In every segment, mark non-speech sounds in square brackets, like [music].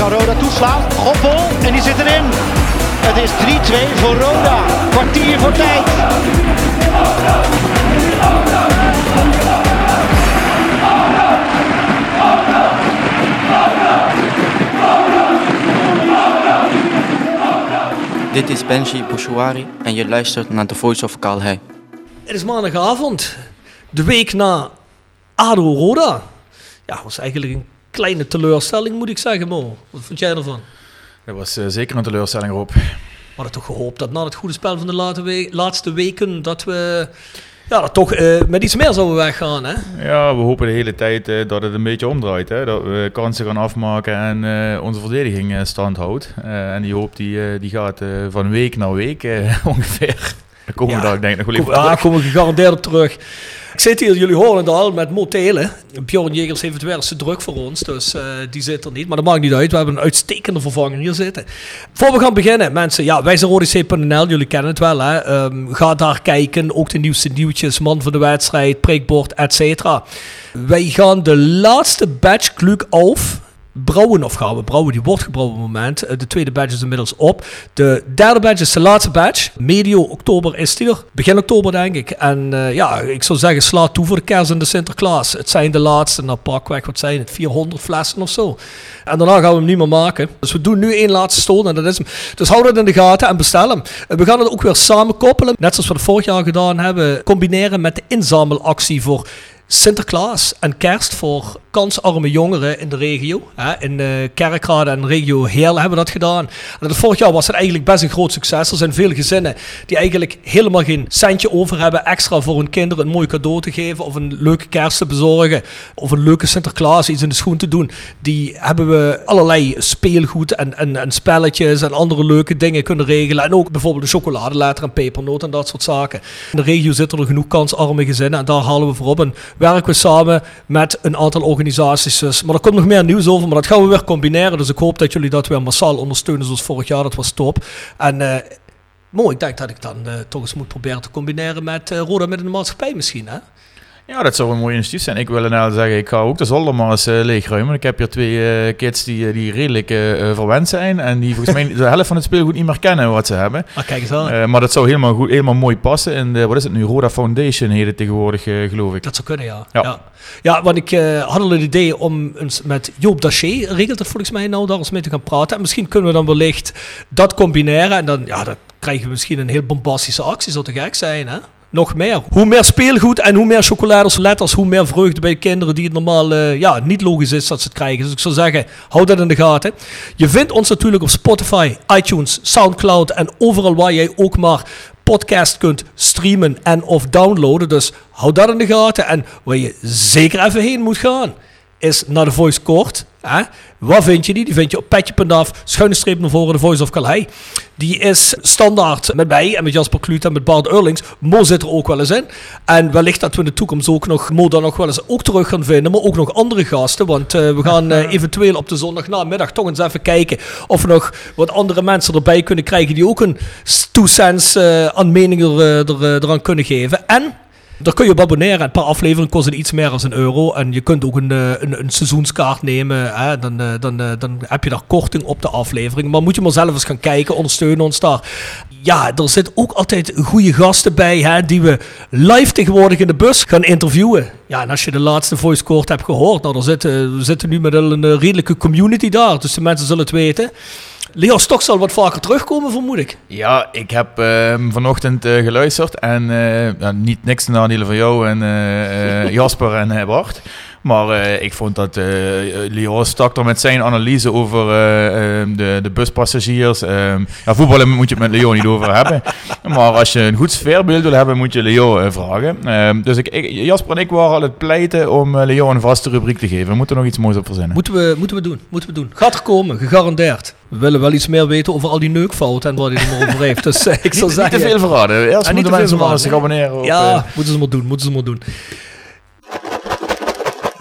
Kan Roda toeslaan. Goppel en die zit erin. Het is 3-2 voor Roda. Kwartier voor tijd. Dit is Benji Bouchouari en je luistert naar The Voice of Calais. Het is maandagavond, de week na ADO Roda. Ja, was eigenlijk een kleine teleurstelling moet ik zeggen, Mo. Wat vond jij ervan? Dat was eh, zeker een teleurstelling, Rob. We hadden toch gehoopt dat na het goede spel van de late we- laatste weken, dat we ja, dat toch eh, met iets meer zouden weggaan, hè? Ja, we hopen de hele tijd eh, dat het een beetje omdraait. Hè? Dat we kansen gaan afmaken en onze verdediging stand houdt. En die hoop die, die gaat van week naar week [laughs] ongeveer. Daar komen we Ja. daar denk ik nog wel even Kom, ah, terug. komen we gegarandeerd op terug. Ik zit hier, jullie horen het al, met Mo Telen. Bjorn Jegers heeft het wel eens te druk voor ons, dus eh, die zit er niet. Maar dat maakt niet uit, we hebben een uitstekende vervanger hier zitten. Voor we gaan beginnen, mensen, ja, wij zijn rodec.nl, jullie kennen het wel. Hè? Ehm, ga daar kijken, ook de nieuwste nieuwtjes, man van de wedstrijd, prikbord, et cetera. Wij gaan de laatste batch Kluk auf brouwen of gaan we brouwen. Die wordt gebrouwen op het moment. Eh, De tweede badge is inmiddels op. De derde badge is de laatste badge. Medio oktober is die er. Begin oktober denk ik. En eh, ja, ik zou zeggen sla toe voor de kerst en de Sinterklaas. Het zijn de laatste, nou pakweg, wat zijn het, 400 flessen of zo. En daarna gaan we hem niet meer maken. Dus we doen nu één laatste stoel en dat is hem. Dus hou dat in de gaten en bestel hem. Eh, We gaan het ook weer samen koppelen. Net zoals we het vorig jaar gedaan hebben. Combineren met de inzamelactie voor Sinterklaas en kerst voor kansarme jongeren in de regio. In uh, Kerkrade en regio Heerlen hebben we dat gedaan. En vorig jaar was het eigenlijk best een groot succes. Er zijn veel gezinnen die eigenlijk helemaal geen centje over hebben extra voor hun kinderen een mooi cadeau te geven of een leuke kerst te bezorgen of een leuke Sinterklaas iets in de schoen te doen. Die hebben we allerlei speelgoed en, en, en spelletjes en andere leuke dingen kunnen regelen. En ook bijvoorbeeld de chocoladeletter en pepernoot en dat soort zaken. In de regio zitten er genoeg kansarme gezinnen en daar halen we voor op. En werken we samen met een aantal organisaties. Dus. Maar er komt nog meer nieuws over, maar dat gaan we weer combineren. Dus ik hoop dat jullie dat weer massaal ondersteunen zoals vorig jaar. Dat was top. En uh, mooi, ik denk dat ik dan uh, toch eens moet proberen te combineren met uh, Roda met een maatschappij misschien. Hè? Ja, dat zou een mooi initiatief zijn. Ik wil nou zeggen, ik ga ook de zolder maar eens uh, leegruimen. Ik heb hier twee uh, kids die, die redelijk uh, verwend zijn en die volgens mij [laughs] de helft van het speelgoed niet meer kennen wat ze hebben. Ah, kijk eens aan. maar dat zou helemaal, goed, helemaal mooi passen in de, wat is het nu, Roda Foundation heet het tegenwoordig, geloof ik. Dat zou kunnen, ja. Ja, ja. ja want ik had al het idee om eens met Joop Daché, regelt het volgens mij nou, daar eens mee te gaan praten. En misschien kunnen we dan wellicht dat combineren en dan, ja, dan krijgen we misschien een heel bombastische actie, zou te gek zijn, hè? Nog meer. Hoe meer speelgoed en hoe meer chocolades, letters, hoe meer vreugde bij kinderen die het normaal uh, ja, niet logisch is dat ze het krijgen. Dus ik zou zeggen, hou dat in de gaten. Je vindt ons natuurlijk op Spotify, iTunes, Soundcloud en overal waar jij ook maar podcast kunt streamen en of downloaden. Dus hou dat in de gaten. En waar je zeker even heen moet gaan, is naar de Voice Court. Waar vind je die? Die vind je op petje.af, schuine streep naar voren, de Voice of Calais. Die is standaard met mij en met Jasper Kluut en met Bart Eurlings. Mo zit er ook wel eens in. En wellicht dat we in de toekomst ook nog Mo dan nog wel eens ook terug gaan vinden. Maar ook nog andere gasten. Want eh, we gaan eh, eventueel op de zondagnamiddag toch eens even kijken of we nog wat andere mensen erbij kunnen krijgen die ook een two cents eh, aan meningen er, er, er, eraan kunnen geven. En daar kun je op abonneren. Een paar afleveringen kosten iets meer dan een euro. En je kunt ook een, eh, een, een seizoenskaart nemen. Hè? Dan, eh, dan, eh, dan heb je daar korting op de aflevering. Maar moet je maar zelf eens gaan kijken. Ondersteunen ons daar. Ja, er zitten ook altijd goede gasten bij. Hè, die we live tegenwoordig in de bus gaan interviewen. Ja, en als je de laatste voice court hebt gehoord. Nou, er zitten, we zitten nu met een redelijke community daar. Dus de mensen zullen het weten. Leo Stok zal wat vaker terugkomen, vermoed ik. Ja, ik heb uh, vanochtend uh, geluisterd en uh, niet niks te nadelen van jou en eh, Jasper en Bart. Maar ik vond dat Leo stak er met zijn analyse over ehm, de, de buspassagiers. Ehm, ja, voetballen moet je het met Leo niet over hebben. [laughs] Maar als je een goed sfeerbeeld wil hebben, moet je Leo vragen. dus ik, ik, Jasper en ik waren al het pleiten om Leo een vaste rubriek te geven. We moeten er nog iets moois op verzinnen. Moeten we, moeten we doen. Moeten we doen. Gaat er komen, gegarandeerd. We willen wel iets meer weten over al die neukfouten en wat hij er maar over heeft. Dus ik zal zeggen... Niet te veel verraden. Eerst moeten mensen maar zich abonneren. Op, ja, uh... moeten ze maar doen. Moeten ze maar doen.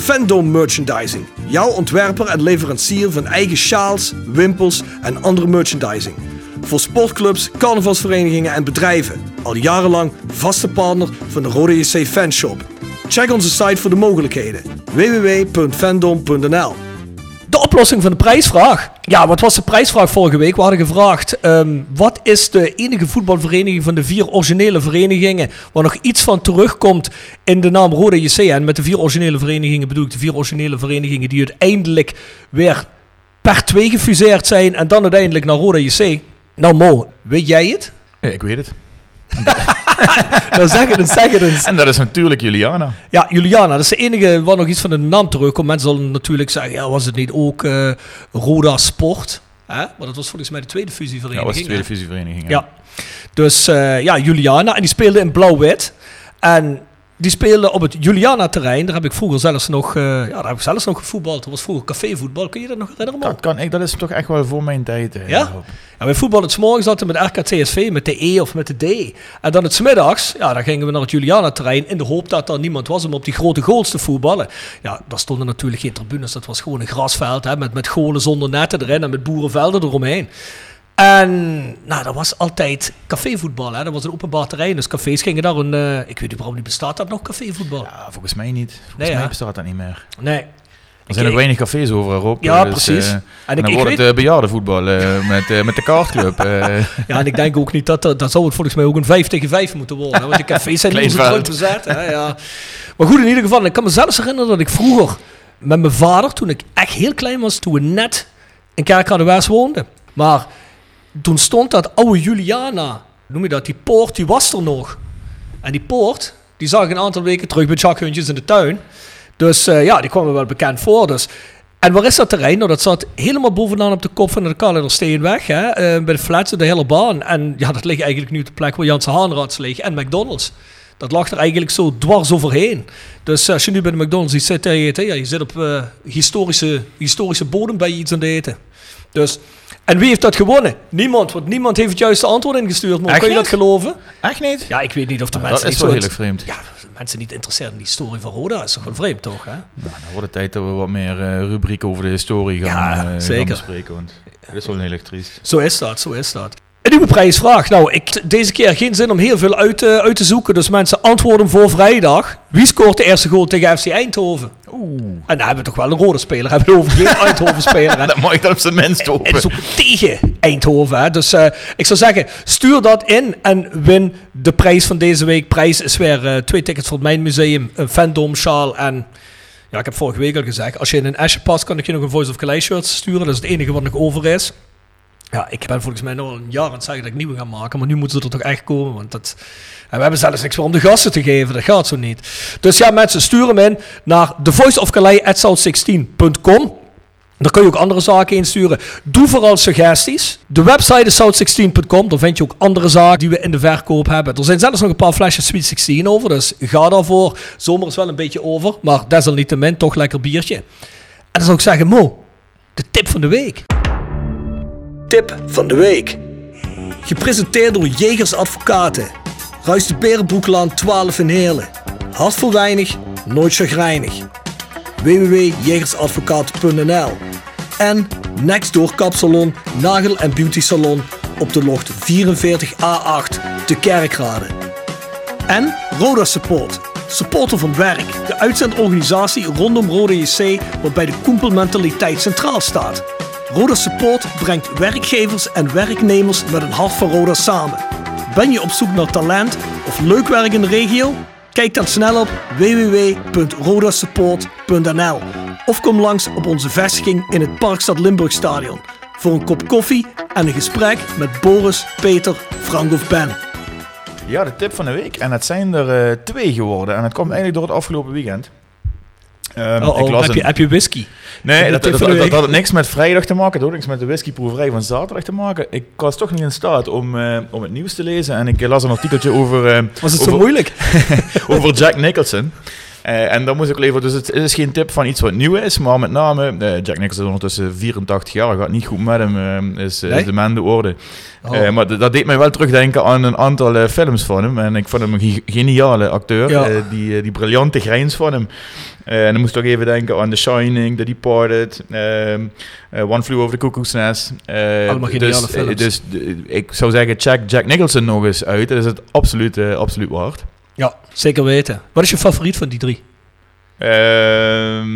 Fandom Merchandising. Jouw ontwerper en leverancier van eigen sjaals, wimpels en andere merchandising. Voor sportclubs, carnavalsverenigingen en bedrijven. Al jarenlang vaste partner van de Rode JC Fanshop. Check onze site voor de mogelijkheden. www.fandom.nl de oplossing van de prijsvraag. Ja, wat was de prijsvraag vorige week? We hadden gevraagd: um, wat is de enige voetbalvereniging van de vier originele verenigingen waar nog iets van terugkomt in de naam Rode JC? En met de vier originele verenigingen bedoel ik de vier originele verenigingen die uiteindelijk weer per twee gefuseerd zijn en dan uiteindelijk naar Rode JC. Nou, Mo, weet jij het? Ja, ik weet het. [laughs] [laughs] dan zeg het eens, zeg het eens. En dat is natuurlijk Juliana. Ja, Juliana. Dat is de enige waar nog iets van de naam terugkomt. Mensen zullen natuurlijk zeggen, ja, was het niet ook uh, Roda Sport? Hè? Maar dat was volgens mij de tweede fusievereniging. Ja, dat was de tweede fusievereniging. Ja. Dus uh, ja, Juliana. En die speelde in blauw-wit. En die speelde op het Juliana-terrein. Daar heb ik vroeger zelfs nog, uh, ja, daar heb ik zelfs nog gevoetbald. Dat was vroeger cafévoetbal. Kun je dat nog herinneren? Dat kan ik. Dat is toch echt wel voor mijn tijd. Uh, ja? ja? Wij voetballen het morgens altijd met RKTSV, met de E of met de D. En dan het smiddags, ja, dan gingen we naar het Juliana-terrein in de hoop dat er niemand was om op die grote goals te voetballen. Ja, daar stonden natuurlijk geen tribunes. Dat was gewoon een grasveld hè, met, met golen zonder netten erin en met boerenvelden eromheen. En nou, dat was altijd cafévoetbal. Hè. Dat was een openbaar terrein. Dus cafés gingen daar een... Uh, ik weet niet waarom niet bestaat dat nog, cafévoetbal. Ja, volgens mij niet. Volgens nee, mij bestaat dat niet meer. Nee. Er zijn nog weinig cafés over Europa. Ja, dus, precies. Uh, en, en, dan ik, wordt het uh, bejaardenvoetbal uh, met, met de kaartclub. [laughs] ja, en ik denk ook niet dat... Dat zou het volgens mij ook een 5 tegen 5 moeten worden. Want de cafés zijn [laughs] niet zo bezet. Hè, ja. Maar goed, in ieder geval. Ik kan me zelfs herinneren dat ik vroeger met mijn vader... Toen ik echt heel klein was, toen we net in Kerkradewijs woonden. Maar toen stond dat oude Juliana, noem je dat, die poort, die was er nog. En die poort, die zag ik een aantal weken terug bij Jacques in de tuin. Dus uh, ja, die kwam me wel bekend voor. Dus. En waar is dat terrein? Nou, dat zat helemaal bovenaan op de kop van de Kalender Steenweg, hè, uh, bij de flats, de hele baan. En ja, dat ligt eigenlijk nu de plek waar Janse Haanrads ligt en McDonald's. Dat lag er eigenlijk zo dwars overheen. Dus als je nu bij de McDonald's zit te eten, ja, je zit op historische, historische bodem bij je iets aan het eten. Dus en wie heeft dat gewonnen? Niemand, want niemand heeft het juiste antwoord ingestuurd. Maar kun je dat geloven? Echt niet? Ja, ik weet niet of de mensen... Dat is wel heel vreemd. Ja, mensen niet interesseren in die historie van Roda. is toch wel vreemd, toch? Hè? Nou, dan wordt het tijd dat we wat meer uh, rubrieken over de historie gaan, ja, uh, zeker. gaan bespreken. Want dat is wel heel elektrisch. Zo is dat, zo is dat. Een nieuwe prijsvraag. Nou, ik deze keer geen zin om heel veel uit, uh, uit te zoeken. Dus mensen antwoorden voor vrijdag. Wie scoort de eerste goal tegen FC Eindhoven? Oeh. En dan hebben we toch wel een rode speler. Hebben we over geen [laughs] Eindhoven speler. dat mag ik dan op zijn minst hopen. En, en ook tegen Eindhoven. Hè. Dus uh, ik zou zeggen, stuur dat in en win de prijs van deze week. Prijs is weer uh, twee tickets voor het Mijn Museum, een fandom sjaal en... Ja, ik heb vorige week al gezegd, als je in een Asje past, kan ik je nog een Voice of Calais shirt sturen. Dat is het enige wat nog over is. Ja, ik ben volgens mij nog een jaar aan het zeggen dat ik nieuwe ga maken, maar nu moeten ze er toch echt komen. Want dat, en we hebben zelfs niks meer om de gasten te geven, dat gaat zo niet. Dus ja, mensen, stuur hem in naar thevoiceofcalais.south16.com. Daar kun je ook andere zaken insturen. Doe vooral suggesties. De website is south16.com. Daar vind je ook andere zaken die we in de verkoop hebben. Er zijn zelfs nog een paar flesjes Sweet 16 over. Dus ga daarvoor. Zomer is wel een beetje over. Maar desalniettemin toch lekker biertje. En dan zou ik zeggen, Mo, de tip van de week. Tip van de week. Gepresenteerd door Jegers Advocaten. Ruist de Berenbroeklaan 12 in Heerlen. Hart voor weinig, nooit chagrijnig www.jegersadvocaten.nl en Nextdoor Kapsalon, Nagel en Beauty Salon op de locht 44A8 te Kerkrade. En Roda Support, supporter van werk, de uitzendorganisatie rondom Roda JC waarbij de koempelmentaliteit centraal staat. Roda Support brengt werkgevers en werknemers met een hart voor Roda samen. Ben je op zoek naar talent of leuk werk in de regio? Kijk dan snel op www.rodasupport.nl of kom langs op onze vestiging in het Parkstad Limburg Stadion voor een kop koffie en een gesprek met Boris, Peter, Frank of Ben. Ja, de tip van de week. En het zijn er eh, twee geworden. En het komt eigenlijk door het afgelopen weekend. Ehm, Oh, ik las heb, je, een- heb je whisky? Nee, dat, had niks met vrijdag te maken, dat had niks met de whiskyproeverij van zaterdag te maken. Ik was toch niet in staat om, eh, om het nieuws te lezen en ik las een artikeltje over, eh, Was het zo moeilijk? [laughs] over Jack Nicholson. Eh, en dan moest ik leveren, dus het is geen tip van iets wat nieuw is, maar met name, eh, Jack Nicholson is ondertussen 84 jaar, gaat niet goed met hem, eh, is, Nee? is de man de orde. Oh. Maar dat deed mij wel terugdenken aan een aantal films van hem. En ik vond hem een ge- geniale acteur. Ja. Die, die briljante grijns van hem. En dan moest ik ook even denken aan The Shining, The Departed, ehm, eh, One Flew Over the Cuckoo's Nest. Allemaal geniale dus, films. Dus ik zou zeggen, check Jack Nicholson nog eens uit. Dat is het absoluut, absoluut waard. Ja, zeker weten. Wat is je favoriet van die drie? Ehm,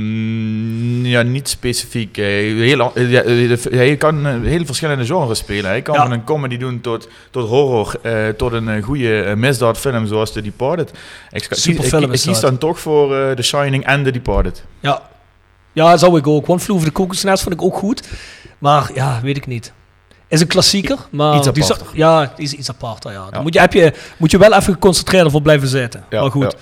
ja, niet specifiek. Heel, ja, eh, hij kan eh, heel verschillende genres spelen. Hij kan Ja. van een comedy doen tot, tot horror, eh, tot een goede misdaadfilm zoals The Departed. Ik, ik, kies dan toch voor The Shining en The Departed. Ja. Ja, zou ik ook. One Flew Over the Cuckoo's Nest vond ik ook goed. Maar ja, weet ik niet. Is een klassieker, maar Iets die ja, is iets aparter. Ja. Dan Ja. Moet, je, heb je, moet je wel even geconcentreerd voor blijven zitten. Ja, maar goed.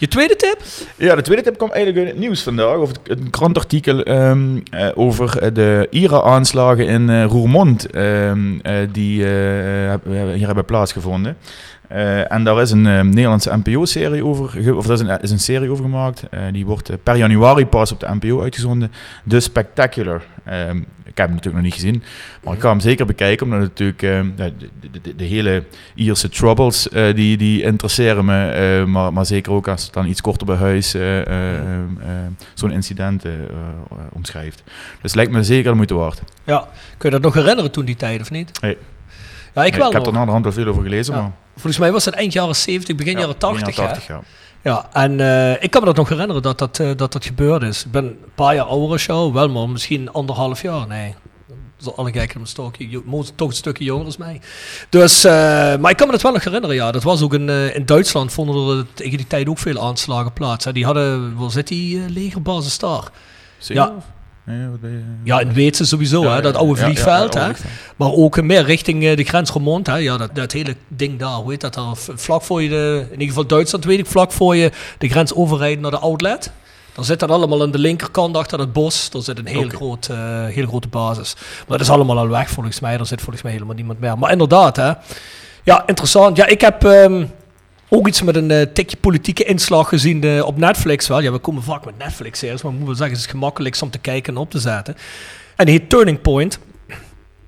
Je tweede tip? Ja, de tweede tip kwam eigenlijk uit het nieuws vandaag. Het, een krantartikel ehm, eh, over eh, de IRA-aanslagen in eh, Roermond. ehm, eh, die hier hebben plaatsgevonden. Eh, en daar is een eh, Nederlandse NPO-serie over, of daar is een, is een serie over gemaakt. Eh, die wordt eh, per januari pas op de NPO uitgezonden. The Spectacular. Ehm, ik heb hem natuurlijk nog niet gezien, maar ik ga hem zeker bekijken, omdat natuurlijk eh, de, de, de, de hele Ierse troubles, die, die interesseren me. maar, maar zeker ook als het dan iets korter bij huis zo'n incident omschrijft. Dus het lijkt me zeker de moeite waard. Ja. Kun je dat nog herinneren toen die tijd, of niet? Nee. Ja, ik wel ik heb nog. er naderhand wel veel over gelezen, Ja. maar... Volgens mij was het eind jaren 70, begin Ja, jaren 80. begin hè? jaren 80, ja. Ja, en eh, ik kan me dat nog herinneren dat dat, eh, dat dat gebeurd is. Ik ben een paar jaar ouder als jou, wel maar misschien anderhalf jaar. Nee, dat alle kijken een toch een stukje jonger als mij. Dus, eh, maar ik kan me dat wel nog herinneren, ja. Dat was ook in, in Duitsland, vonden er tegen die tijd ook veel aanslagen plaats. Hè. Die hadden, waar zit die legerbasis daar? Zeker? Ja. Ja, in Weetsen sowieso, Ja, hè, dat oude vliegveld. hè. Maar ook meer richting eh, de grens Remond. Hè. Ja, dat, dat hele ding daar, hoe heet dat daar? Vlak voor je, de, in ieder geval Duitsland weet ik, vlak voor je de grens overrijden naar de outlet. Dan zit dat allemaal aan de linkerkant achter dat bos. Daar zit een heel, groot, eh, heel grote basis. Maar dat is allemaal al weg volgens mij. Er zit volgens mij helemaal niemand meer. Maar inderdaad, hè. Ja, interessant. Ja, ik heb ehm, ook iets met een eh, tikje politieke inslag gezien eh, op Netflix. Wel. Ja, we komen vaak met Netflix-series, maar ik moet wel zeggen, het is gemakkelijk om te kijken en op te zetten. En die heet Turning Point.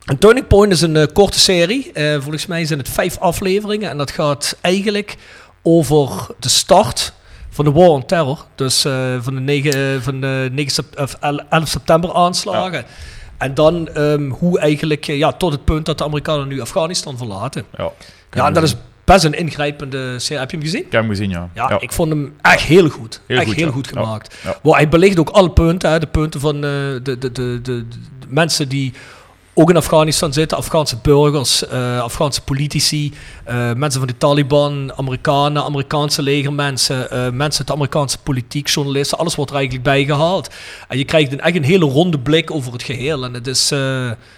Een Turning Point is een eh, korte serie. Volgens mij zijn het vijf afleveringen. En dat gaat eigenlijk over de start van de War on Terror. Dus van de 9, van de 9 sep- of 11 september aanslagen. En dan ehm, hoe eigenlijk, ja, tot het punt dat de Amerikanen nu Afghanistan verlaten. Ja, Ja, en dat is best een ingrijpende serie. Heb je hem gezien? Ik heb hem gezien, ja. Ja, ik vond hem echt heel goed. Heel echt goed, heel ja. goed gemaakt. Ja. Hij belicht ook alle punten. Hè, de punten van eh, de, de, de, de mensen die ook in Afghanistan zitten. Afghaanse burgers, eh, Afghaanse politici, eh, mensen van de Taliban, Amerikanen, Amerikaanse legermensen, eh, mensen uit de Amerikaanse politiek, journalisten. Alles wordt er eigenlijk bijgehaald. En je krijgt een, echt een hele ronde blik over het geheel. En het is,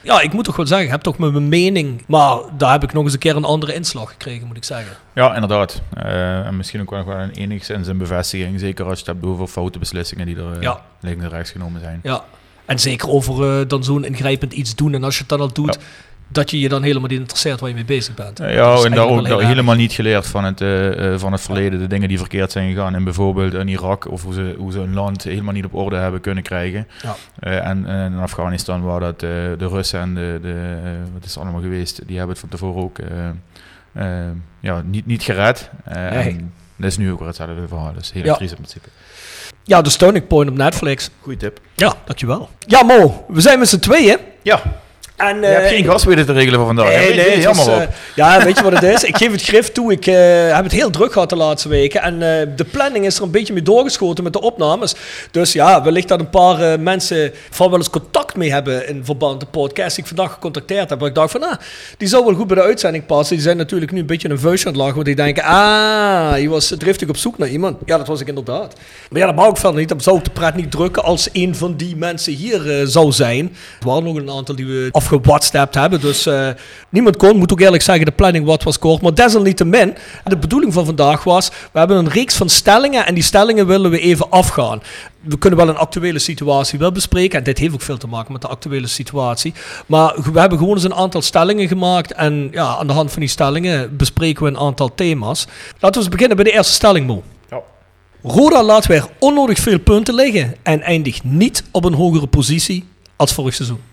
ja, ik moet toch wel zeggen, ik heb toch mijn mening. Maar daar heb ik nog eens een keer een andere inslag gekregen, moet ik zeggen. Ja, inderdaad. En misschien ook wel nog wel een enigszins een bevestiging. Zeker als je het hebt over foute beslissingen die er Ja. links en rechts genomen zijn. Ja. En zeker over eh, dan zo'n ingrijpend iets doen. En als je het dan al doet, Ja. dat je je dan helemaal niet interesseert waar je mee bezig bent. Ja, en daar ook helemaal niet geleerd van het, eh, eh, van het verleden. De dingen die verkeerd zijn gegaan. In bijvoorbeeld in Irak. Of hoe ze, hoe ze een land helemaal niet op orde hebben kunnen krijgen. Ja. En, en in Afghanistan waar dat de Russen en de, de wat is het allemaal geweest. Die hebben het van tevoren ook ja, niet, niet gered. Nee. En dat is nu ook weer hetzelfde verhaal. Dus heel Ja. triest in principe. Ja, de Turning Point op Netflix. Goeie tip. Ja, dankjewel. Ja, Mo, we zijn met z'n tweeën. Ja, En, je hebt eh, geen gast weten te regelen voor vandaag. Nee, nee, was, op. eh, ja, weet je wat het is? Ik geef het grif toe. Ik eh, heb het heel druk gehad de laatste weken. En de planning is er een beetje mee doorgeschoten met de opnames. Dus ja, wellicht dat een paar mensen van wel eens contact mee hebben in verband met de podcast die ik vandaag gecontacteerd heb. Maar ik dacht van, ah, die zou wel goed bij de uitzending passen. Die zijn natuurlijk nu een beetje een vuistje aan het lachen. Want die denken, ah, je was driftig op zoek naar iemand. Ja, dat was ik inderdaad. Maar ja, dat mag ik verder niet. Dan zou ik de pret niet drukken als een van die mensen hier zou zijn. Er waren nog een aantal die we afgewhatsappt hebben. Dus eh, niemand kon. Moet ook eerlijk zeggen, de planning wat was kort. Maar desalniettemin, de bedoeling van vandaag was... We hebben een reeks van stellingen en die stellingen willen we even afgaan. We kunnen wel een actuele situatie wel bespreken. En dit heeft ook veel te maken met de actuele situatie. Maar we hebben gewoon eens een aantal stellingen gemaakt. En ja, aan de hand van die stellingen bespreken we een aantal thema's. Laten we eens beginnen bij de eerste stelling, Mo. Ja. Roda laat weer onnodig veel punten liggen en eindigt niet op een hogere positie als vorig seizoen.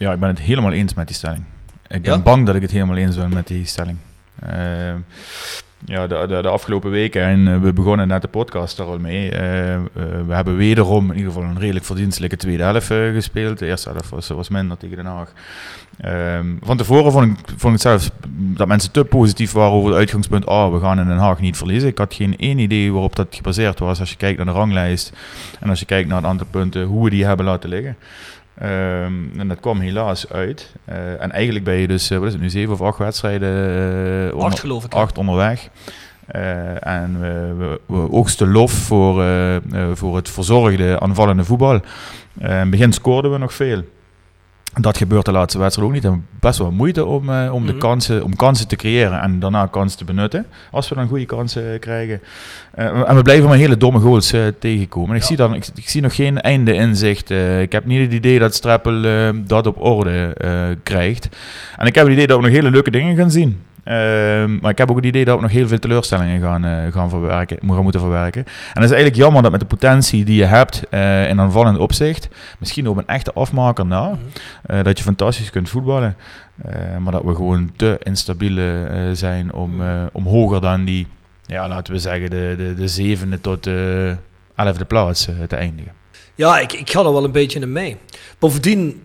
Ja, ik ben het helemaal eens met die stelling. Ik ben Ja? bang dat ik het helemaal eens ben met die stelling. Ehm, ja, de, de, de afgelopen weken, en eh, we begonnen net de podcast daar al mee. eh, we hebben wederom in ieder geval een redelijk verdienstelijke tweede helft gespeeld. De eerste helft was, was minder tegen Den Haag. Ehm, van tevoren vond ik, vond ik zelfs dat mensen te positief waren over het uitgangspunt. Oh, we gaan in Den Haag niet verliezen. Ik had geen één idee waarop dat gebaseerd was. Als je kijkt naar de ranglijst en als je kijkt naar het aantal punten, hoe we die hebben laten liggen. Ehm, en dat kwam helaas uit. Eh, en eigenlijk ben je dus, eh, wat is het nu, zeven of acht wedstrijden? onder- Acht geloof ik. acht onderweg. En we, we, we oogsten lof voor, voor het verzorgde aanvallende voetbal. In het begin scoorden we nog veel. Dat gebeurt de laatste wedstrijd ook niet. Hebben best wel moeite om, eh, om, de Mhm. kansen, om kansen te creëren en daarna kansen te benutten. Als we dan goede kansen eh, krijgen. Eh, en we blijven maar hele domme goals tegenkomen. En ik, Ja. zie dan, ik, ik zie nog geen einde in zicht. Eh, ik heb niet het idee dat Streppel eh, dat op orde krijgt. En ik heb het idee dat we nog hele leuke dingen gaan zien. Ehm, maar ik heb ook het idee dat we nog heel veel teleurstellingen gaan, eh, gaan, verwerken, gaan moeten verwerken. En dat is eigenlijk jammer dat met de potentie die je hebt eh, in aanvallend opzicht, misschien op een echte afmaker na, Mhm. eh, dat je fantastisch kunt voetballen. Maar dat we gewoon te instabiele eh, zijn om, eh, om hoger dan die, ja, laten we zeggen, de, de, de zevende tot de elfde plaats te eindigen. Ja, ik, ik ga er wel een beetje in mee. Bovendien,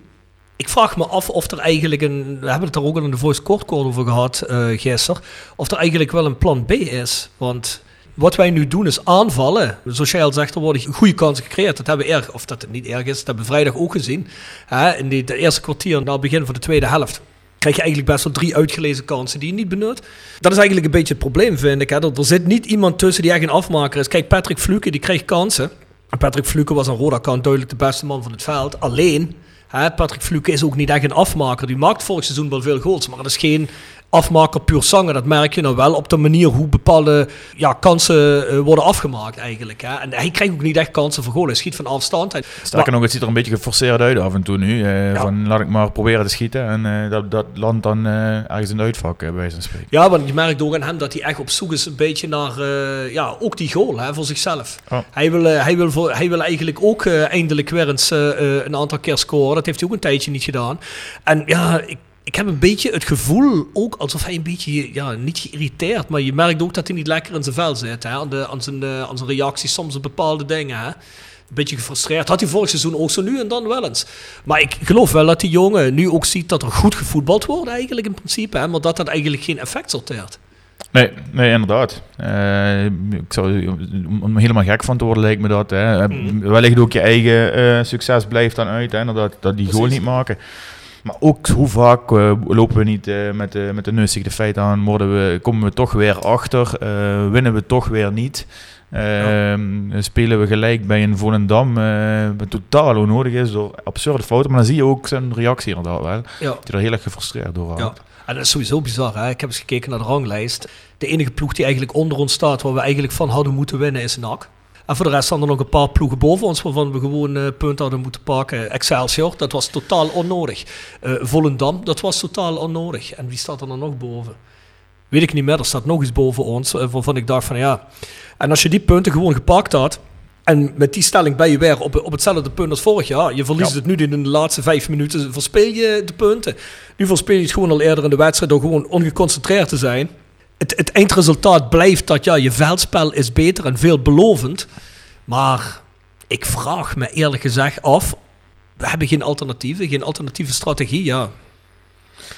ik vraag me af of er eigenlijk een... We hebben het er ook al in de Voice Court Call over gehad uh, gisteren. Of er eigenlijk wel een plan B is. Want wat wij nu doen is aanvallen. Zoals jij al zegt, er worden goede kansen gecreëerd. Dat hebben we erg, of dat het niet erg is, dat hebben we vrijdag ook gezien. Hè, in de eerste kwartier, na het begin van de tweede helft krijg je eigenlijk best wel drie uitgelezen kansen die je niet benut. Dat is eigenlijk een beetje het probleem, vind ik. Hè? Er, er zit niet iemand tussen die echt een afmaker is. Kijk, Patrick Fluke, die krijgt kansen. Patrick Fluke was aan Roda kant duidelijk de beste man van het veld. Alleen, Patrick Fluke is ook niet echt een afmaker. Die maakt vorig seizoen wel veel goals, maar dat is geen afmaker puur zanger. Dat merk je nou wel op de manier hoe bepaalde ja, kansen uh, worden afgemaakt eigenlijk. Hè. En hij krijgt ook niet echt kansen voor goal. Hij schiet van afstand. Sterker nog, het ziet er een beetje geforceerd uit af en toe nu. Ja. Van laat ik maar proberen te schieten en uh, dat, dat landt dan uh, ergens in de uitvak bij wijze van spreken. Ja, want je merkt ook aan hem dat hij echt op zoek is een beetje naar ja, ook die goal hè, voor zichzelf. Oh. Hij, wil, hij, wil voor, hij wil eigenlijk ook eindelijk weer eens een aantal keer scoren. Dat heeft hij ook een tijdje niet gedaan. En ja, ik ik heb een beetje het gevoel, ook alsof hij een beetje, ja, niet geïrriteerd, maar je merkt ook dat hij niet lekker in zijn vel zit. Hè? Aan, de, aan, zijn, uh, aan zijn reacties soms op bepaalde dingen. Hè? Een beetje gefrustreerd. Had hij vorig seizoen ook zo nu en dan wel eens. Maar ik geloof wel dat die jongen nu ook ziet dat er goed gevoetbald wordt eigenlijk in principe. Hè? Maar dat dat eigenlijk geen effect sorteert. Nee, nee, inderdaad. Uh, ik zou, om helemaal gek van te worden lijkt me dat. Hè. Mm. Wellicht ook je eigen uh, succes blijft dan uit. Hè, dat, dat die goal niet maken. Maar ook hoe vaak eh, lopen we niet eh, met, de met de neus tegen de feiten aan, worden we, komen we toch weer achter, eh, winnen we toch weer niet. Ehm, Spelen we gelijk bij een Volendam, eh wat totaal onnodig is door absurde fouten. Maar dan zie je ook zijn reactie inderdaad wel. Ja. Dat hij er heel erg gefrustreerd door Ja. raakt. En dat is sowieso bizar. Hè? Ik heb eens gekeken naar de ranglijst. De enige ploeg die eigenlijk onder ons staat, waar we eigenlijk van hadden moeten winnen, is NAC. En voor de rest staan er nog een paar ploegen boven ons, waarvan we gewoon eh punten hadden moeten pakken. Excelsior, dat was totaal onnodig. Eh Volendam, dat was totaal onnodig. En wie staat er dan nog boven? Weet ik niet meer, er staat nog iets boven ons, eh, waarvan ik dacht van ja. En als je die punten gewoon gepakt had, en met die stelling ben je weer op, op hetzelfde punt als vorig jaar. Je verliest Ja. het nu in de laatste vijf minuten, verspeel je de punten. Nu verspeel je het gewoon al eerder in de wedstrijd door gewoon ongeconcentreerd te zijn. Het, het eindresultaat blijft dat ja, je veldspel is beter en veelbelovend. Maar ik vraag me eerlijk gezegd af, we hebben geen alternatieven, geen alternatieve strategie. Ja,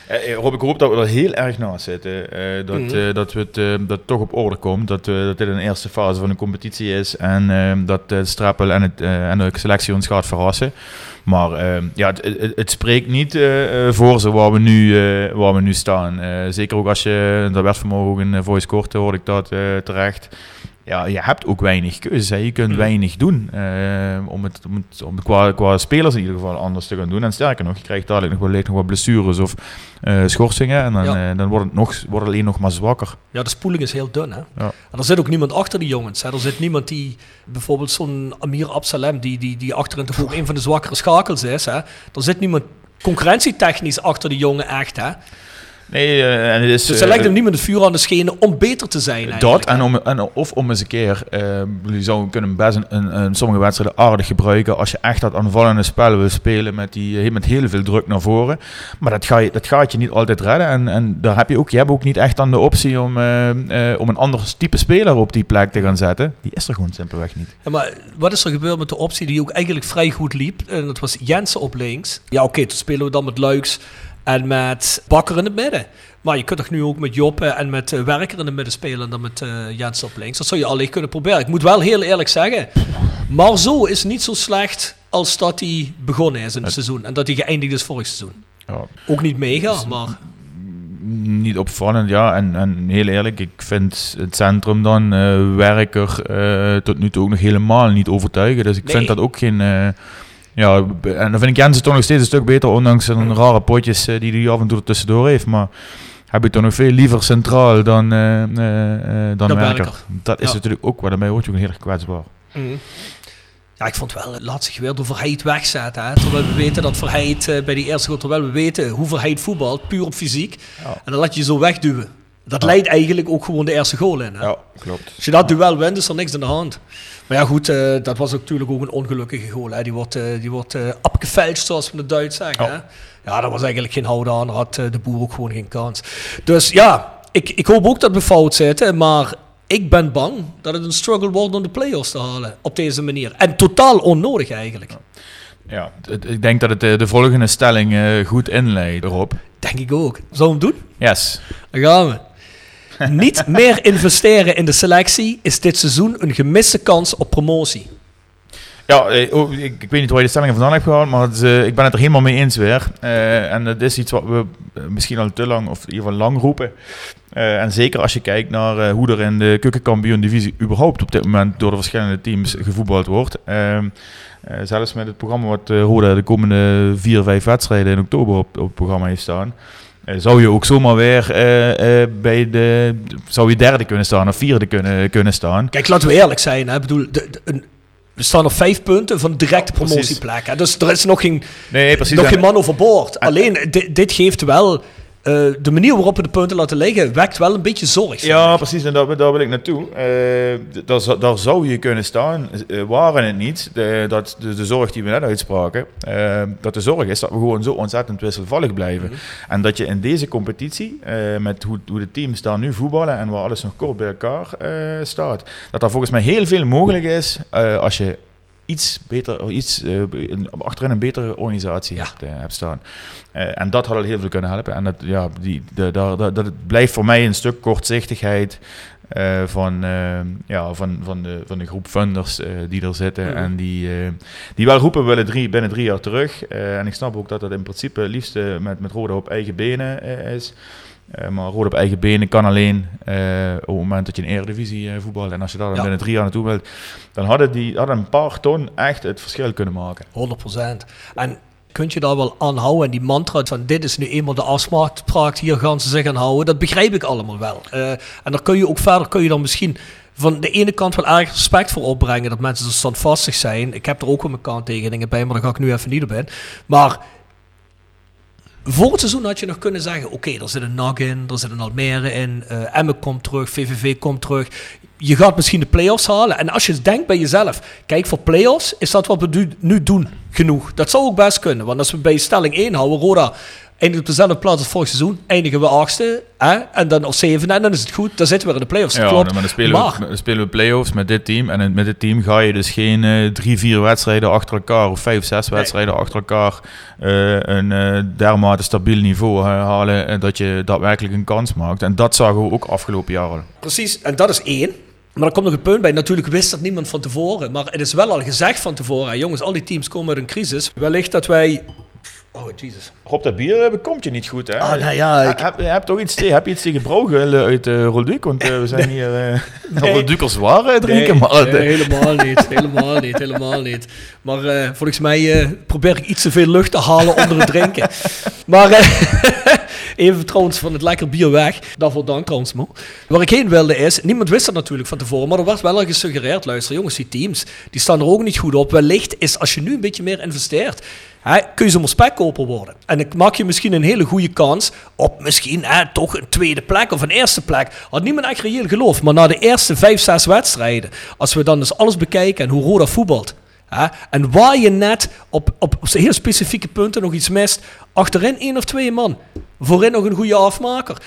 Eh, eh, Rob, ik hoop dat we er heel erg naast zitten. eh, dat, Mhm. eh, dat, we het, dat het toch op orde komt. Dat, dat dit een eerste fase van de competitie is. En dat eh, Strappel en, het, en de selectie ons gaat verrassen. Maar ja, het, het, het spreekt niet voor ze waar we nu, waar we nu staan. Zeker ook als je, dat werd vanmorgen ook in Voice Kort, hoorde ik dat terecht. Ja, je hebt ook weinig keuze. Hè. Je kunt Mhm. weinig doen eh, om het, om het, om het qua, qua spelers in ieder geval anders te gaan doen. En sterker nog, je krijgt dadelijk nog wellicht nog wat blessures of eh, schorsingen. En dan, Ja. eh, dan wordt het nog, wordt alleen nog maar zwakker. ja de spoeling is heel dun. Hè? Ja. En er zit ook niemand achter die jongens. Hè? Er zit niemand die, bijvoorbeeld zo'n Amir Absalem, die, die, die achterin toch ook een van de zwakkere schakels is. Hè? Er zit niemand concurrentietechnisch achter die jongen echt. Hè? Nee, eh, en het is... Dus eh, er lijkt hem niemand het vuur aan de schenen om beter te zijn. Dat en, om, en of om eens een keer, eh jullie zouden kunnen best een, een, een- sommige wedstrijden aardig gebruiken als je echt dat aanvallende spel wil spelen met, die, eh, met heel veel druk naar voren. Maar dat, ga je, dat gaat je niet altijd redden en, en daar heb je ook, je hebt ook niet echt dan de optie om, eh, eh, om een ander type speler op die plek te gaan zetten. Die is er gewoon simpelweg niet. Ja, maar wat is er gebeurd met de optie die ook eigenlijk vrij goed liep? En dat was Jensen op links. Ja, oké, toen spelen we dan met Luiks en met Bakker in het midden. Maar je kunt toch nu ook met Job eh, en met eh, Werker in het midden spelen en dan met eh Jensen op links. Dat zou je allicht kunnen proberen. Ik moet wel heel eerlijk zeggen, Marzo is niet zo slecht als dat hij begonnen is in het seizoen. En dat hij geëindigd is vorig seizoen. Ja, Ook niet mega, maar niet opvallend, ja. En, en heel eerlijk, ik vind het centrum dan, Werker, tot nu toe ook nog helemaal niet overtuigen. Dus ik Nee. vind dat ook geen... ja, en dan vind ik Jensen toch nog steeds een stuk beter, ondanks zijn rare potjes eh, die hij af en toe tussendoor heeft. Maar heb ik toch nog veel liever centraal dan, eh, eh, dan Dan Werker. Werker. Dat is Ja. natuurlijk ook, waar daarbij word je ook heel erg kwetsbaar. Ja, ik vond wel, laat zich weer door Verheid wegzetten. Hè? Terwijl we weten dat Verheid bij die eerste goal, terwijl we weten hoe Verheid voetbalt, puur op fysiek. Ja. En dan laat je je zo wegduwen. Dat leidt eigenlijk ook gewoon de eerste goal in. Hè? Ja, klopt. Als je dat duel wint, is er niks aan de hand. Maar ja, goed, eh, dat was natuurlijk ook een ongelukkige goal. Hè? Die wordt, eh die wordt abgefälscht, zoals we in het Duits zeggen. Ja. Hè? Ja, dat was eigenlijk geen houden aan. Had de boer ook gewoon geen kans. Dus ja, ik, ik hoop ook dat we fout zitten. Maar ik ben bang dat het een struggle wordt om de play-offs te halen. Op deze manier. En totaal onnodig eigenlijk. Ja, het- ik denk dat het de volgende stelling goed inleidt erop. Denk ik ook. Zullen we hem doen? Yes. Dan gaan we. Niet meer investeren in de selectie is dit seizoen een gemiste kans op promotie. Ja, eh, oh, ik, weet niet waar je de stellingen vandaan hebt gehaald, maar eh, ik ben het er helemaal mee eens weer. Eh, en dat is iets wat we misschien al te lang, of in lang roepen. En zeker als je kijkt naar hoe er in de keukenkampioen-divisie überhaupt op dit moment door de verschillende teams gevoetbald wordt. Ehm, eh, zelfs met het programma wat Roda de komende vier, vijf wedstrijden in oktober op, op het programma heeft staan. Eh, zou je ook zomaar weer eh, eh, bij de, zou je derde kunnen staan of vierde kunnen, kunnen staan. Kijk, laten we eerlijk zijn. Hè. Ik bedoel, de, de- een- we staan op vijf punten van directe promotieplek. Hè. Dus er is nog geen, Nee, nog En- geen man overboord. Alleen, di- dit geeft wel... eh, de manier waarop we de punten laten liggen, wekt wel een beetje zorg. Ja, precies, en daar, daar wil ik naartoe. Eh, daar, zou- daar zou je kunnen staan, eh, waren het niet, de, dat de, de zorg die we net uitspraken, dat de zorg is dat we gewoon zo ontzettend wisselvallig blijven. En dat je in deze competitie, met hoe, hoe de teams daar nu voetballen en waar alles nog kort bij elkaar staat, dat er volgens mij heel veel mogelijk is als je iets beter, iets, eh, achterin een betere organisatie Ja. hebt, eh, hebt staan. Eh, en dat had al heel veel kunnen helpen. En dat, ja, die, de, daar- dat, blijft voor mij een stuk kortzichtigheid van, ja, van, van, de, van de groep funders die er zitten. Mhm. En die, die wel roepen, willen drie, binnen drie jaar terug. En ik snap ook dat dat in principe liefst met, met Roda op eigen benen is. Eh, maar Roda op eigen benen kan alleen eh, op het moment dat je een eredivisie eh, voetbalt. En als je daar dan Ja. binnen drie jaar naartoe wilt, dan hadden, die, hadden een paar ton echt het verschil kunnen maken. 100%. En kun je daar wel aan houden? En die mantra van dit is nu eenmaal de afspraak, hier gaan ze zich aan houden. Dat begrijp ik allemaal wel. En daar kun je ook verder, kun je dan misschien van de ene kant wel erg respect voor opbrengen. Dat mensen zo standvastig zijn. Ik heb er ook wel mijn kanttekeningen bij, maar daar ga ik nu even niet op in. Maar het seizoen had je nog kunnen zeggen: oké, er zit een NAC in, er zit een Almere in, eh Emmen komt terug, VVV komt terug. Je gaat misschien de play-offs halen. En als je denkt bij jezelf: kijk, voor play-offs is dat wat we nu, nu doen genoeg. Dat zou ook best kunnen, want als we bij stelling 1 houden, Roda eindigt op dezelfde plaats als vorig seizoen, eindigen we achtste hè? en dan of zevende en dan is het goed. Dan zitten we in de play-offs. Ja, Klopt. maar dan spelen, we, dan spelen we play-offs met dit team. En met dit team ga je dus geen eh, drie, vier wedstrijden achter elkaar of vijf, zes wedstrijden achter elkaar eh, een eh, dermate stabiel niveau halen en dat je daadwerkelijk een kans maakt. En dat zagen we ook afgelopen jaren. Precies, en dat is één. Maar er komt nog een punt bij. Natuurlijk wist dat niemand van tevoren. Maar het is wel al gezegd van tevoren. Jongens, al die teams komen uit een crisis. Wellicht dat wij... Oh, Jesus. Rob, dat bier eh, bekomt je niet goed, hè? Ah, nou ja, ik- Heb, heb, toch iets, heb je iets tegen Brogel uit uh, Rolduc? Want eh, we zijn hier [laughs] uh, Nee. Rolduc zwaar eh, drinken. Nee, maar, nee, helemaal niet. Helemaal niet. Helemaal niet. Maar eh, volgens mij eh, probeer ik iets te veel lucht te halen onder het drinken. [laughs] Maar eh, [laughs] even trouwens van het lekker bier weg. Daarvoor dank trouwens, Mo. Waar ik heen wilde is, niemand wist dat natuurlijk van tevoren, maar er werd wel al gesuggereerd, luister jongens, die teams, die staan er ook niet goed op. Wellicht is, als je nu een beetje meer investeert, hè, kun je zomaar spekkoper worden. En ik maak je misschien een hele goede kans op misschien hè, toch een tweede plek of een eerste plek. Had niemand echt reëel geloof, maar na de eerste vijf, zes wedstrijden, als we dan dus alles bekijken en hoe Roda voetbalt, hè, en waar je net op, op, op heel specifieke punten nog iets mist, achterin één of twee man, voorin nog een goede afmaker.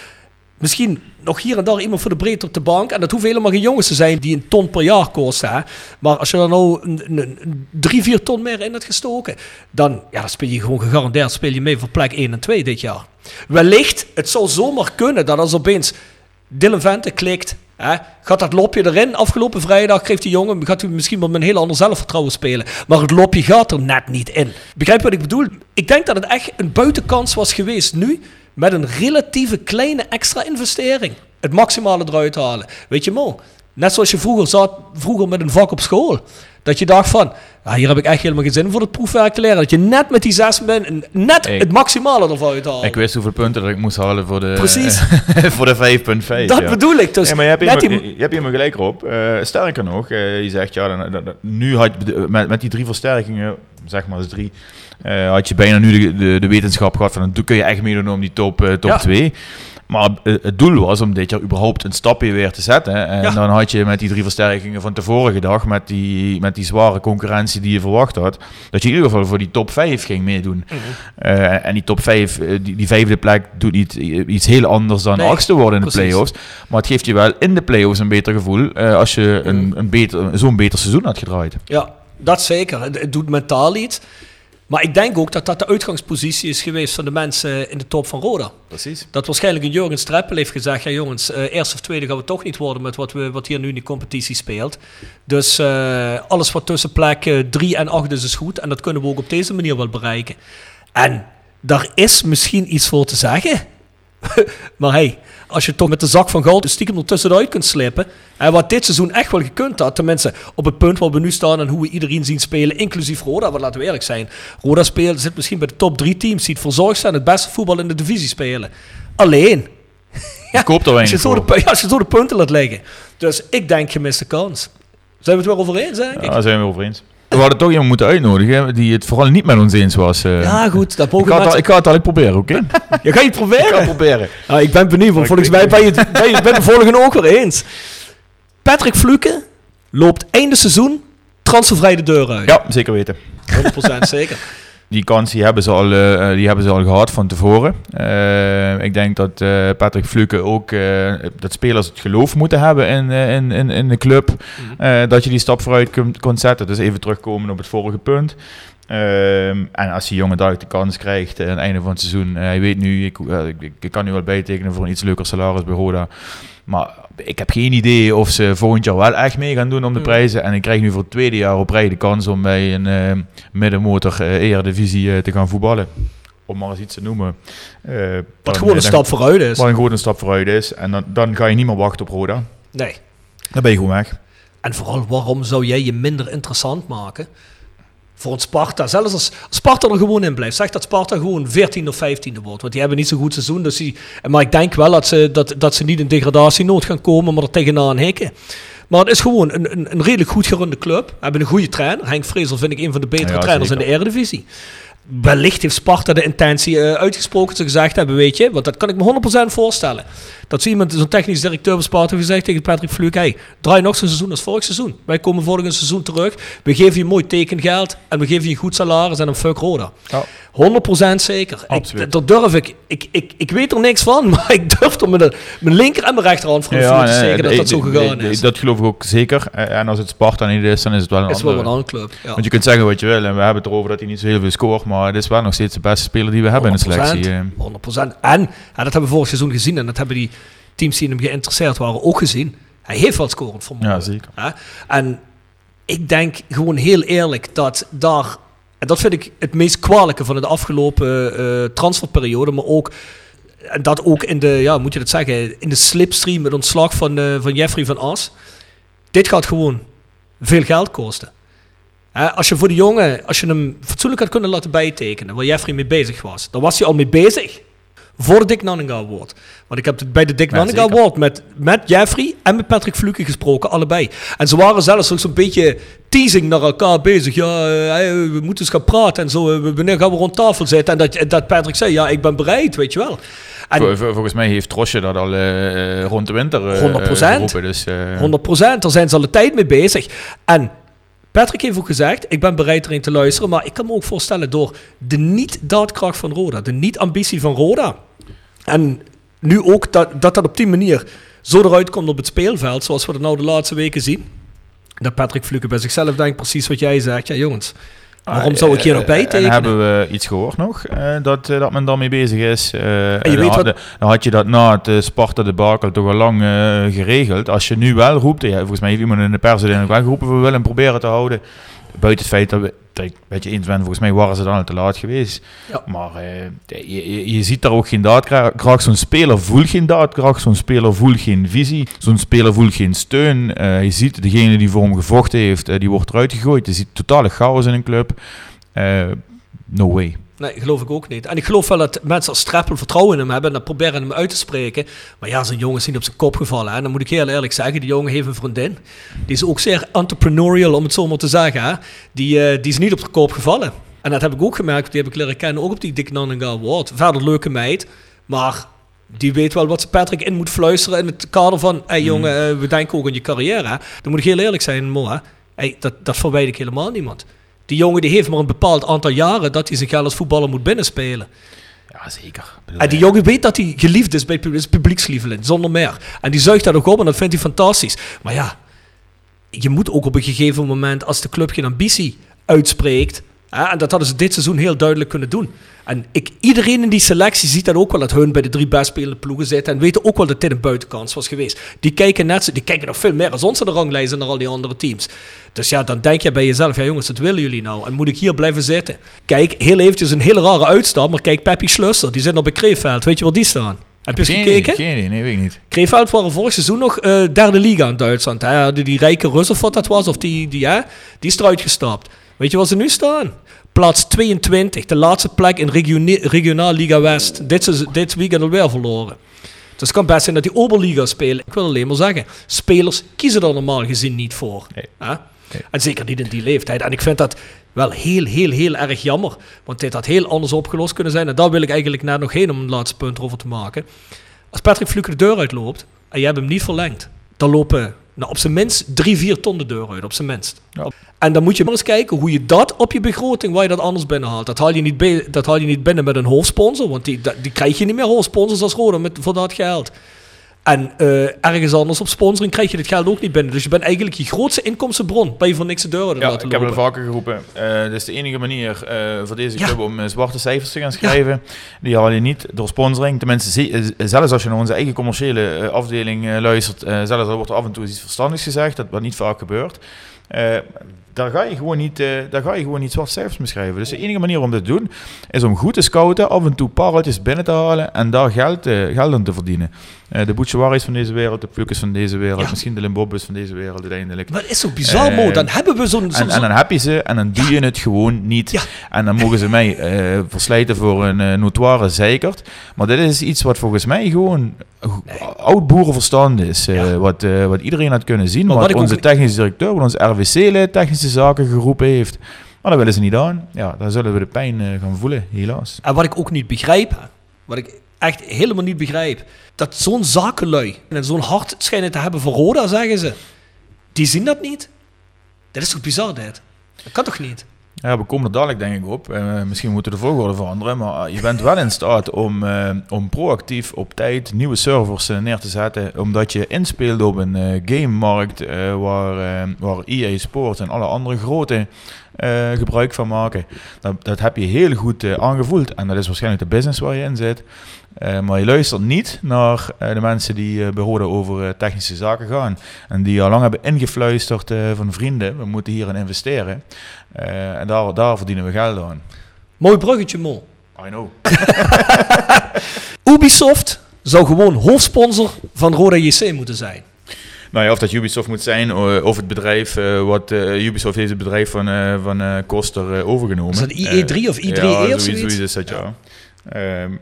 Misschien nog hier en daar iemand voor de breedte op de bank. En dat hoeven helemaal geen jongens te zijn die een ton per jaar kosten. Hè. Maar als je er nou een, een, drie, vier ton meer in hebt gestoken, dan, ja, dan speel je gewoon gegarandeerd speel je mee voor plek 1 en 2 dit jaar. Wellicht, het zou zomaar kunnen dat als opeens Dylan Vente klikt, hè, gaat dat lopje erin. Afgelopen vrijdag kreeg die jongen, gaat hij misschien met een heel ander zelfvertrouwen spelen. Maar het lopje gaat er net niet in. Begrijp wat ik bedoel? Ik denk dat het echt een buitenkans was geweest nu met een relatieve kleine extra investering het maximale eruit halen. Weet je, Mo, net zoals je vroeger zat, vroeger met een vak op school. Dat je dacht van, ah, hier heb ik echt helemaal geen zin voor het proefwerk te leren. Dat je net met die zes bent en net Ik- het maximale ervan halen. Ik wist hoeveel punten dat ik moest halen voor de, Precies. [laughs] voor de 5.5. dat ja. bedoel ik. Dus ja, maar je hebt, net helemaal, die- je hebt gelijk op. sterker nog, eh, je zegt ja, dan, dan- dan- nu had je met, met die drie versterkingen, zeg maar eens drie, eh, had je bijna nu de, de, de wetenschap gehad van dan kun je echt meedoen om die top, eh, top Ja. 2. Maar eh, het doel was om dit jaar überhaupt een stapje weer te zetten. En Ja. dan had je met die drie versterkingen van tevoren gedacht, met die, met die zware concurrentie die je verwacht had, dat je in ieder geval voor die top 5 ging meedoen. Mhm. Eh, en die top 5, eh, die, die vijfde plek doet niet iets heel anders dan Nee, achtste worden in de precies. play-offs. Maar het geeft je wel in de play-offs een beter gevoel als je een, Mhm. een beter, zo'n beter seizoen had gedraaid. Ja, dat zeker. Het doet mentaal iets. Maar ik denk ook dat dat de uitgangspositie is geweest van de mensen in de top van Roda. Precies. Dat waarschijnlijk een Jurgen Streppel heeft gezegd: ja jongens, eh eerste of tweede gaan we toch niet worden met wat, we, wat hier nu in die competitie speelt. Dus eh, alles wat tussen plek 3 en 8 is, is goed. En dat kunnen we ook op deze manier wel bereiken. En daar is misschien iets voor te zeggen. [laughs] maar hey, als je toch met de zak van goud stiekem er tussenuit kunt slippen. En wat dit seizoen echt wel gekund had, tenminste op het punt waar we nu staan en hoe we iedereen zien spelen, inclusief Roda, want laten we eerlijk zijn. Roda speelt, zit misschien bij de top drie teams die het verzorgd zijn het beste voetbal in de divisie spelen. Alleen. Je koopt er als je, zo de, pu- [laughs] als je zo de punten laat liggen. Dus ik denk gemiste kans. Zijn we het wel over eens, denk ik? Ja, daar zijn we over eens. We hadden toch iemand moeten uitnodigen die het vooral niet met ons eens was. eh. Ja, goed, dat ik, ga het, al- ik ga het al proberen, oké? [laughs] Je gaat je het ik ga het proberen? proberen. Ja, ik ben benieuwd, want volgens mij ben je het ben je, ben de volgende ook weer eens. Patrick Fluke loopt einde seizoen transfervrij de deur uit. Ja, zeker weten. 100% zeker. Die kans die hebben, ze al, eh, die hebben ze al gehad van tevoren. Eh, ik denk dat eh, Patrick Fluke ook eh, dat spelers het geloof moeten hebben in, eh, in, in, in de club. eh, dat je die stap vooruit kunt, kunt zetten. Dus even terugkomen op het vorige punt. Ehm, en als die jongen duidelijk de kans krijgt eh, aan het einde van het seizoen. eh, hij weet nu, ik, eh, ik, ik kan nu wel bijtekenen voor een iets leuker salaris bij Roda. Maar ik heb geen idee of ze volgend jaar wel echt mee gaan doen om de Mm. prijzen. En ik krijg nu voor het tweede jaar op rij de kans om bij een eh, middenmotor eh eredivisie eh, te gaan voetballen. Om maar eens iets te noemen. Wat dan, gewoon een stap vooruit is. Wat een grote stap vooruit is. En dan, dan ga je niet meer wachten op Roda. Nee. Dan ben je gewoon weg. En vooral, waarom zou jij je minder interessant maken voor een Sparta? Zelfs als Sparta er gewoon in blijft. Zeg dat Sparta gewoon 14 of 15e wordt. Want die hebben niet zo'n goed seizoen. Dus die, maar ik denk wel dat ze, dat, dat ze niet in degradatienood gaan komen, maar er tegenaan hikken. Maar het is gewoon een, een, een redelijk goed gerunde club. We hebben een goede trainer. Henk Vrezel vind ik een van de betere Ja, trainers zeker. in de Eredivisie. Wellicht heeft Sparta de intentie eh, uitgesproken ze gezegd hebben, weet je, want dat kan ik me 100% voorstellen. Dat zo iemand, zo'n technisch directeur van Sparta, gezegd tegen Patrick Fluke, hey, draai nog zo'n seizoen als vorig seizoen. Wij komen volgend seizoen terug, we geven je mooi tekengeld en we geven je een goed salaris en een fuck Roda. Ja. 100% zeker. Ik, dat durf ik. Ik, ik. ik weet er niks van, [laughs] maar ik durf er de, mijn linker en mijn rechterhand voor de Ja, te zeggen dat dat zo gegaan is. Dat geloof ik ook zeker. Eh, En als het Sparta niet is, dan is het wel een is wel andere. een andere club. Ja. Want je kunt zeggen wat je wil. En we hebben het erover dat hij niet zo heel veel scoort. Maar het is wel nog steeds de beste speler die we hebben in de selectie. eh. 100%. En, ja, dat hebben we vorig seizoen gezien en dat hebben die teams die in hem geïnteresseerd waren ook gezien. Hij heeft wat scorend vermogen. Ja, zeker. Hè? En ik denk gewoon heel eerlijk dat daar, en dat vind ik het meest kwalijke van de afgelopen eh, transferperiode, maar ook, en dat ook in de, ja, moet je dat zeggen, in de slipstream, met ontslag van, eh, van Jeffrey van As. Dit gaat gewoon veel geld kosten. Als je voor de jongen, als je hem fatsoenlijk had kunnen laten bijtekenen, waar Jeffrey mee bezig was, dan was hij al mee bezig. Voor de Dick Nanninga Award. Want ik heb het bij de Dick Ja, Nanninga zeker. Award met, met Jeffrey en met Patrick Fluke gesproken, allebei. En ze waren zelfs ook zo'n beetje teasing naar elkaar bezig. Ja, eh, we moeten eens gaan praten en zo. eh, Wanneer gaan we rond tafel zitten? En dat, dat Patrick zei, ja, ik ben bereid, weet je wel. En Vol- vol- volgens mij heeft Trosje dat al eh, rond de winter eh, 100%. eh, geroepen. Dus, eh, 100%, daar zijn ze al de tijd mee bezig. En Patrick heeft ook gezegd, ik ben bereid erin te luisteren, maar ik kan me ook voorstellen door de niet-daadkracht van Roda, de niet-ambitie van Roda. En nu ook dat, dat dat op die manier zo eruit komt op het speelveld, zoals we dat nou de laatste weken zien. Dat Patrick Fluke bij zichzelf denkt, precies wat jij zegt. Ja jongens, waarom zou ik hier nog eh, En bijtekenen? hebben we iets gehoord nog, eh, dat, eh, dat men daarmee bezig is. Eh, je dan, weet had, wat- dan had je dat na het uh, Sparta debakel toch al lang eh, geregeld. Als je nu wel roept, ja, volgens mij heeft iemand in de pers wel geroepen, we willen hem proberen te houden. Buiten het feit dat we, dat ik het je eens ben, volgens mij waren ze dan al te laat geweest. Ja. Maar eh, je, je, je ziet daar ook geen daadkracht. Zo'n speler voelt geen daadkracht, zo'n speler voelt geen visie, zo'n speler voelt geen steun. Eh, je ziet degene die voor hem gevochten heeft, eh, die wordt eruit gegooid. Je ziet totale chaos in een club. No way. Nee, geloof ik ook niet. En ik geloof wel dat mensen als Streppel vertrouwen in hem hebben en dat proberen hem uit te spreken. Maar ja, zo'n jongen is niet op zijn kop gevallen. hè. En dan moet ik heel eerlijk zeggen, die jongen heeft een vriendin. Die is ook zeer entrepreneurial, om het zo maar te zeggen. Hè. Die, eh, die is niet op zijn kop gevallen. En dat heb ik ook gemerkt, die heb ik leren kennen, ook op die Dick Nanninga Award. Verder leuke meid, maar die weet wel wat ze Patrick in moet fluisteren in het kader van... Hé hey, jongen, eh, we denken ook aan je carrière. hè. Dan moet ik heel eerlijk zijn, Mo. hè. Hey, dat, dat verwijt ik helemaal niemand. Die jongen die heeft maar een bepaald aantal jaren dat hij zijn geld als voetballer moet binnenspelen. Ja, zeker. En die eh, jongen weet dat hij geliefd is bij het publiek, publiekslieveling, zonder meer. En die zuigt dat ook op en dat vindt hij fantastisch. Maar ja, je moet ook op een gegeven moment, als de club geen ambitie uitspreekt, en dat hadden ze dit seizoen heel duidelijk kunnen doen. En ik, iedereen in die selectie ziet dat ook wel dat hun bij de drie best spelende ploegen zitten. En weten ook wel dat dit een buitenkans was geweest. Die kijken net die kijken nog veel meer als ons aan de ranglijst dan al die andere teams. Dus ja, dan denk je bij jezelf, ja jongens, wat willen jullie nou? En moet ik hier blijven zitten? Kijk, heel eventjes een hele rare uitstap, maar kijk, Peppi Schlusser, die zit nog bij Kreeveld. Weet je waar die staan? Heb je eens geen gekeken? idee, geen idee, nee, weet ik niet. Kreeveld waren vorig seizoen nog eh, derde liga in Duitsland. Hè? Die, die rijke Rus of wat dat was, of die, die, hè? die is eruit gestapt. Weet je waar ze nu staan? Plaats 22, de laatste plek in regionaal Liga West. Dit, is, dit weekend alweer verloren. Dus het kan best zijn dat die Oberliga spelen. Ik wil alleen maar zeggen, spelers kiezen er normaal gezien niet voor. Nee. Hè? En zeker niet in die leeftijd. En ik vind dat wel heel, heel, heel erg jammer. Want dit had heel anders opgelost kunnen zijn. En daar wil ik eigenlijk net nog heen om een laatste punt over te maken. Als Patrick Fluke de deur uitloopt en je hebt hem niet verlengd, dan lopen nou, op zijn minst drie, vier ton de deur uit, op zijn minst. Ja. En dan moet je maar eens kijken hoe je dat op je begroting, waar je dat anders binnenhaalt. Dat haal je niet, bij- dat haal je niet binnen met een hoofdsponsor, want die, die krijg je niet meer hoofdsponsors als Roda met, voor dat geld. En eh, ergens anders op sponsoring krijg je dit geld ook niet binnen. Dus je bent eigenlijk je grootste inkomstenbron bij je voor niks de deuren te Ja, laten ik heb het vaker geroepen. Eh dit is de enige manier eh, voor deze Ja. club om zwarte cijfers te gaan schrijven. Die haal je niet door sponsoring. Tenminste, ze- zelfs als je naar onze eigen commerciële afdeling luistert, zelfs al wordt er af en toe iets verstandigs gezegd, dat wat niet vaak gebeurt. Daar ga je gewoon niet, eh, daar ga je gewoon niet zwarte cijfers mee schrijven. Dus de enige manier om dit te doen, is om goed te scouten, af en toe pareltjes binnen te halen en daar geld, geld aan te verdienen. Eh, de Bouchouaris van deze wereld, de Plukes van deze wereld, Ja. misschien de Limbobbes van deze wereld uiteindelijk. Maar het is zo bizar, Mo. Dan hebben we zo'n... zo'n- En, en dan heb je ze en dan doe je het gewoon niet. Ja. En dan mogen ze mij verslijten voor een notoire zeikert. Maar dit is iets wat volgens mij gewoon go- oud boerenverstand is. wat, wat iedereen had kunnen zien. Maar wat wat onze ook- technische directeur, wat onze RWC-lid zaken geroepen heeft. Maar dat willen ze niet aan. Ja, dan zullen we de pijn eh, gaan voelen, helaas. En wat ik ook niet begrijp, wat ik echt helemaal niet begrijp, dat zo'n zakenlui en zo'n hart schijnen te hebben voor Roda, zeggen ze. Die zien dat niet. Dat is toch bizar, dit? Dat kan toch niet? Ja, we komen er dadelijk denk ik op. Eh, misschien moeten we de volgorde veranderen. Maar eh, je bent wel in staat om, eh, om proactief op tijd nieuwe servers neer te zetten. Omdat je inspeelt op een gamemarkt waar, waar EA Sports en alle andere grote gebruik van maken. Dat, dat heb je heel goed aangevoeld. En dat is waarschijnlijk de business waar je in zit. Eh, maar je luistert niet naar eh, de mensen die bij Roda over technische zaken gaan. En die al lang hebben ingefluisterd van vrienden. We moeten hierin investeren. En daar, daar verdienen we geld aan. Mooi bruggetje, Mo. I know. [laughs] Ubisoft zou gewoon hoofdsponsor van Roda JC moeten zijn. Nou ja, of dat Ubisoft moet zijn, of het bedrijf, wat Ubisoft heeft het bedrijf van, eh van Koster overgenomen. Is dat IE3 of I3E ja, of zoiets, zoiets? zoiets is dat, ja. Ehm,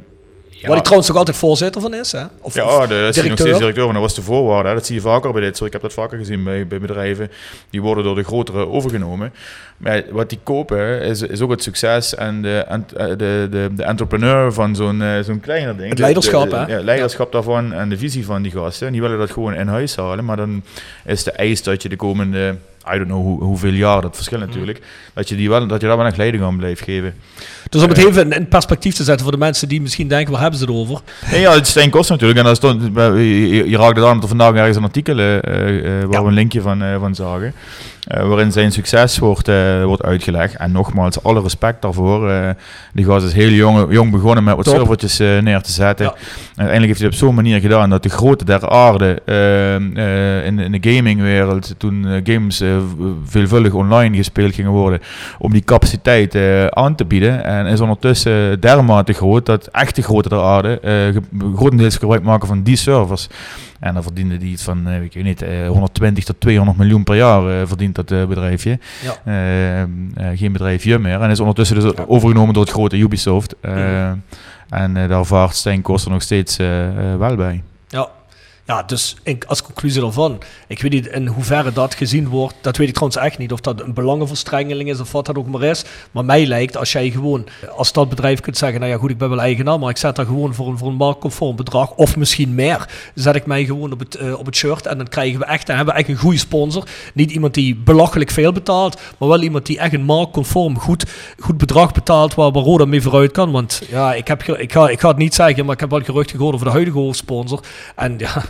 ja. Waar hij trouwens ook altijd voorzitter van is, hè? Of, Ja, of de, dat is nog steeds directeur. directeur, maar dat was de voorwaarde. hè. Dat zie je vaker bij dit soort. Ik heb dat vaker gezien bij, bij bedrijven. Die worden door de grotere overgenomen. Maar wat die kopen is, is ook het succes en de, ent- eh, de, de, de entrepreneur van zo'n eh, zo'n kleiner ding. Het leiderschap, De- de- hè? Ja, leiderschap daarvan en de visie van die gasten. En die willen dat gewoon in huis halen. Maar dan is de eis dat je de komende, I don't know hoe, hoeveel jaar, dat verschilt Mhm. natuurlijk, dat je, die wel, dat je daar wel leiding aan blijft geven. Dus om het even in perspectief te zetten voor de mensen die misschien denken, waar hebben ze het over? En ja, het Stijn Kost natuurlijk. En daar stond, je, je, raakte aan dat er vandaag ergens een artikel eh, eh, waar Ja. we een linkje van, eh, van zagen. Eh, waarin zijn succes wordt, eh, wordt uitgelegd. En nogmaals, alle respect daarvoor. eh, die gast is heel jong, jong begonnen met wat Top. servertjes neer te zetten. Ja. En uiteindelijk heeft hij het op zo'n manier gedaan dat de grote der aarde in, de- in de gamingwereld, toen games veelvuldig online gespeeld gingen worden, om die capaciteit aan te bieden. En is ondertussen dermate groot dat echte grote der aarde grotendeels gebruik maken van die servers. En dan verdiende die iets van, eh, ik weet niet, eh, 120 tot 200 miljoen per jaar eh, verdient dat eh, bedrijfje. Ja. Eh, eh, geen bedrijfje meer. En is ondertussen dus overgenomen door het grote Ubisoft. Eh, Mhm. En eh, daar vaart Stijn Koster nog steeds eh, eh, wel bij. Ja. Dus als conclusie daarvan, ik weet niet in hoeverre dat gezien wordt, dat weet ik trouwens echt niet, of dat een belangenverstrengeling is of wat dat ook maar is. Maar mij lijkt, als jij gewoon als dat bedrijf kunt zeggen, nou ja goed, ik ben wel eigenaar, maar ik zet daar gewoon voor een, voor een marktconform bedrag, of misschien meer, zet ik mij gewoon op het, eh, op het shirt en dan krijgen we echt, dan hebben we echt een goede sponsor. Niet iemand die belachelijk veel betaalt, maar wel iemand die echt een marktconform goed, goed bedrag betaalt waar, waar Roda mee vooruit kan. Want ja, ik, heb, ik, ga, ik ga het niet zeggen, maar ik heb wel geruchten gehoord over de huidige hoofdsponsor. En ja,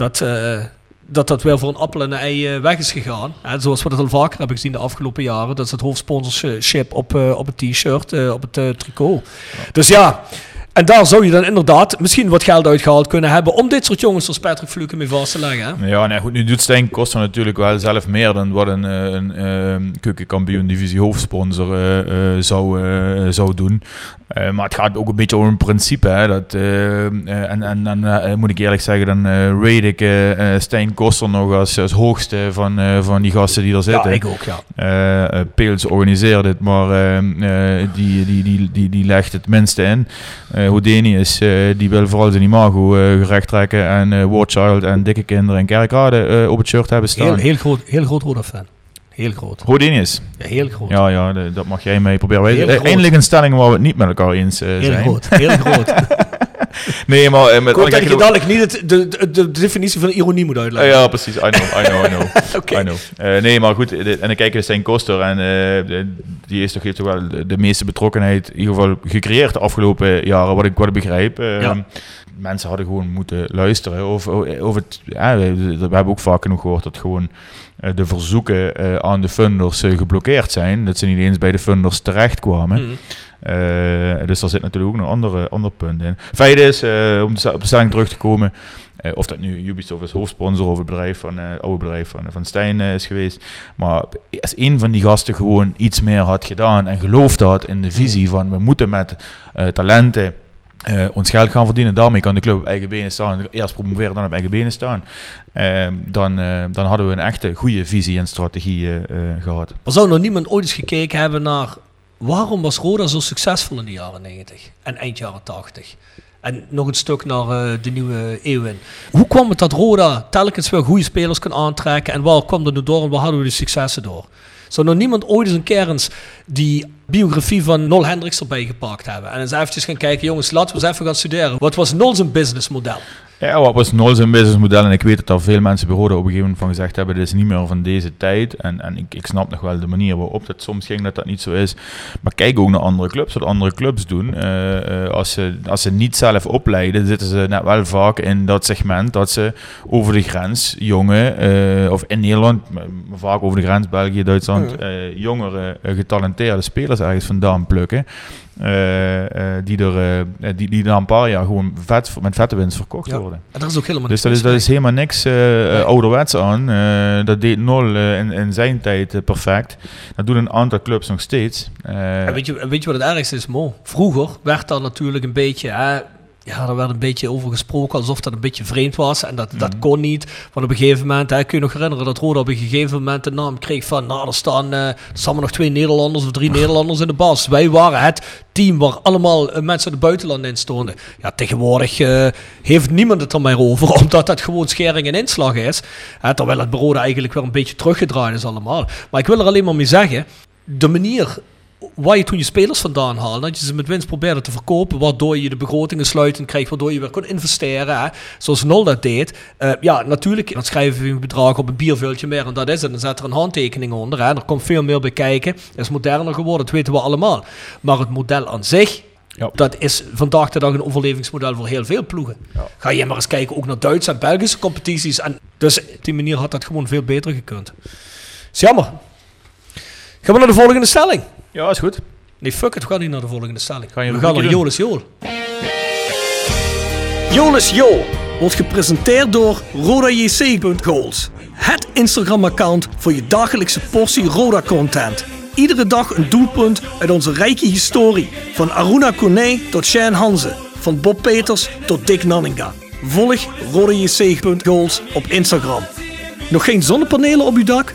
dat, eh, dat dat wel voor een appel en een ei eh, weg is gegaan. En zoals we dat al vaker hebben gezien de afgelopen jaren. Dat is het hoofdsponsorship op, eh, op het t-shirt, op het tricot. Dus ja, en daar zou je dan inderdaad misschien wat geld uitgehaald kunnen hebben... om dit soort jongens zoals Patrick Fluke mee vast te leggen. Hè? Ja, nee, goed, nu doet Stijn Koster natuurlijk wel zelf meer dan wat een, een, een keukenkampioen divisie hoofdsponsor zou, zou doen. Eh, maar het gaat ook een beetje om een principe. Hè, dat, eh, eh, en en dan eh, moet ik eerlijk zeggen, dan eh rate ik eh, eh, Stijn Koster nog als, als hoogste van, eh, van die gasten die er Ja, zitten. ik ook, ja. Eh, eh, Peels organiseert het, maar eh, eh, die, die, die, die, die legt het minste in. Eh Houdini is, eh, die wil vooral zijn imago eh gerecht trekken en eh Warchild en dikke kinderen en kerkrade eh, op het shirt hebben staan. Heel, heel groot, heel groot Roda-fan. Heel groot. Houdini is. Ja, heel groot. Ja, ja, de- dat mag jij mee proberen. Heel groot. Eindelijk een stelling waar we het niet met elkaar eens eh, heel zijn. groot. Heel groot. [laughs] Nee, maar eh, met dat je dadelijk niet het, de, de, de definitie van ironie moet uitleggen. ja, precies. I know, I know, I know. [laughs] Oké. I know. Eh, nee, maar goed. de- en dan kijk je Stijn Koster en die is toch, heeft toch wel de, meeste betrokkenheid in ieder geval gecreëerd de afgelopen jaren, wat ik, wat ik begrijp. Ja. Mensen hadden gewoon moeten luisteren. Of, of het, ja, we, we hebben ook vaak genoeg gehoord dat gewoon eh, de verzoeken eh, aan de funders eh, geblokkeerd zijn. Dat ze niet eens bij de funders terechtkwamen. Mhm. Eh, dus daar zit natuurlijk ook een andere, ander punt in. Feit is, om de- op de stelling terug te komen, of dat nu Ubisoft is hoofdsponsor of het bedrijf van, het oude bedrijf van, van Stijn is geweest. Maar als een van die gasten gewoon iets meer had gedaan en geloofd had in de visie van we moeten met talenten eh, ons geld gaan verdienen. Daarmee kan de club op eigen benen staan. Eerst promoveren, dan op eigen benen staan. Eh, dan, eh, dan hadden we een echte goede visie en strategie eh, eh, gehad. Er zou nog niemand ooit eens gekeken hebben naar waarom was Roda zo succesvol in de jaren 90 en eind jaren 80. En nog een stuk naar de nieuwe eeuw in. Hoe kwam het dat Roda telkens weer goede spelers kon aantrekken en waar kwam dat door en waar hadden we de successen door? Zou nog niemand ooit eens een keer eens die biografie van Nol Hendricks erbij gepakt hebben? En eens eventjes gaan kijken, jongens, laten we eens even gaan studeren. Wat was Nol zijn businessmodel? Ja, wat was Nol zijn businessmodel? En ik weet dat daar veel mensen Roda op een gegeven moment van gezegd hebben, dit is niet meer van deze tijd. En, en ik, ik snap nog wel de manier waarop dat soms ging dat dat niet zo is. Maar kijk ook naar andere clubs, wat andere clubs doen. Eh, eh, als, ze, als ze niet zelf opleiden, zitten ze net wel vaak in dat segment dat ze over de grens jonge, eh, of in Nederland, maar vaak over de grens, België, Duitsland, eh, jongere, getalenteerde spelers ergens vandaan plukken. Eh, eh, die, er, eh, die, die na een paar jaar gewoon vet, met vette winst verkocht Ja. worden. En is ook helemaal Dus niks dat is, dat is helemaal niks Nee. ouderwets aan. Dat deed Nol in, in zijn tijd perfect. Dat doen een aantal clubs nog steeds. En weet je, weet je wat het ergste is, Mo? Vroeger werd daar natuurlijk een beetje... Ja, er werd een beetje over gesproken alsof dat een beetje vreemd was. En dat, dat kon niet. Want op een gegeven moment, hè, kun je nog herinneren dat Roda op een gegeven moment de naam kreeg van... Nou, er staan, er staan maar nog twee Nederlanders of drie [laughs] Nederlanders in de bas. Wij waren het team waar allemaal eh, mensen uit het buitenland in stonden. Ja, tegenwoordig eh, heeft niemand het er meer over, [laughs] omdat dat gewoon schering en inslag is. Hè, terwijl het Roda eigenlijk weer een beetje teruggedraaid is allemaal. Maar ik wil er alleen maar mee zeggen, de manier waar je toen je spelers vandaan haalde, dat je ze met winst probeerde te verkopen, waardoor je de begrotingen sluitend kreeg, waardoor je weer kon investeren, hè, zoals Nol dat deed. Eh, ja, natuurlijk, dan schrijven we een bedrag op een bierveeltje meer en dat is het. Dan zet er een handtekening onder. Hè. Er komt veel meer bij kijken. Het is moderner geworden, dat weten we allemaal. Maar het model aan zich, Ja. dat is vandaag de dag een overlevingsmodel voor heel veel ploegen. Ga je maar eens kijken ook naar Duitse en Belgische competities. En dus op die manier had dat gewoon veel beter gekund. Is jammer. Gaan we naar de volgende stelling. Ja, is goed. Nee, fuck it, we gaan niet naar de volgende stelling. Ga je we gaan naar? Jolis Jool. Jolis Jool wordt gepresenteerd door RodaJC.goals. Het Instagram-account voor je dagelijkse portie Roda-content. Iedere dag een doelpunt uit onze rijke historie. Van Aruna Kone tot Shane Hanze. Van Bob Peters tot Dick Nanninga. Volg RodaJC.goals op Instagram. Nog geen zonnepanelen op uw dak?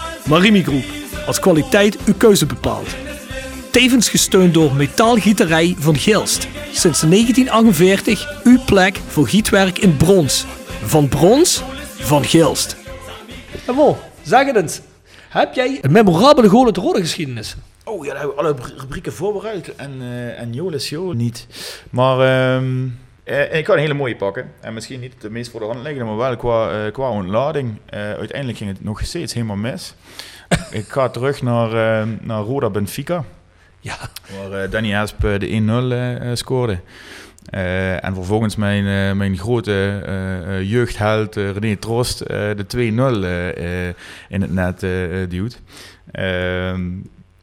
Marimi Groep, als kwaliteit uw keuze bepaalt. Tevens gesteund door Metaalgieterij van Gilst. Sinds 1948 uw plek voor gietwerk in brons. Van brons, van Gilst. En Mo, zeg het eens. Heb jij een memorabele goal uit de rode geschiedenis? Oh ja, daar hebben we alle rubrieken voorbereid. En, eh en Jolis Jo niet. Maar ehm, eh, ik kan een hele mooie pakken. En misschien niet de meest voor de hand liggende, maar wel qua, eh, qua ontlading. Eh, uiteindelijk ging het nog steeds helemaal mis. [laughs] ik ga terug naar, naar Roda Benfica. Ja. Waar Danny eh, de 1-0 eh, eh, scoorde. En vervolgens mijn, mijn grote jeugdheld René Trost de 2-0 eh, eh, in het net duwt.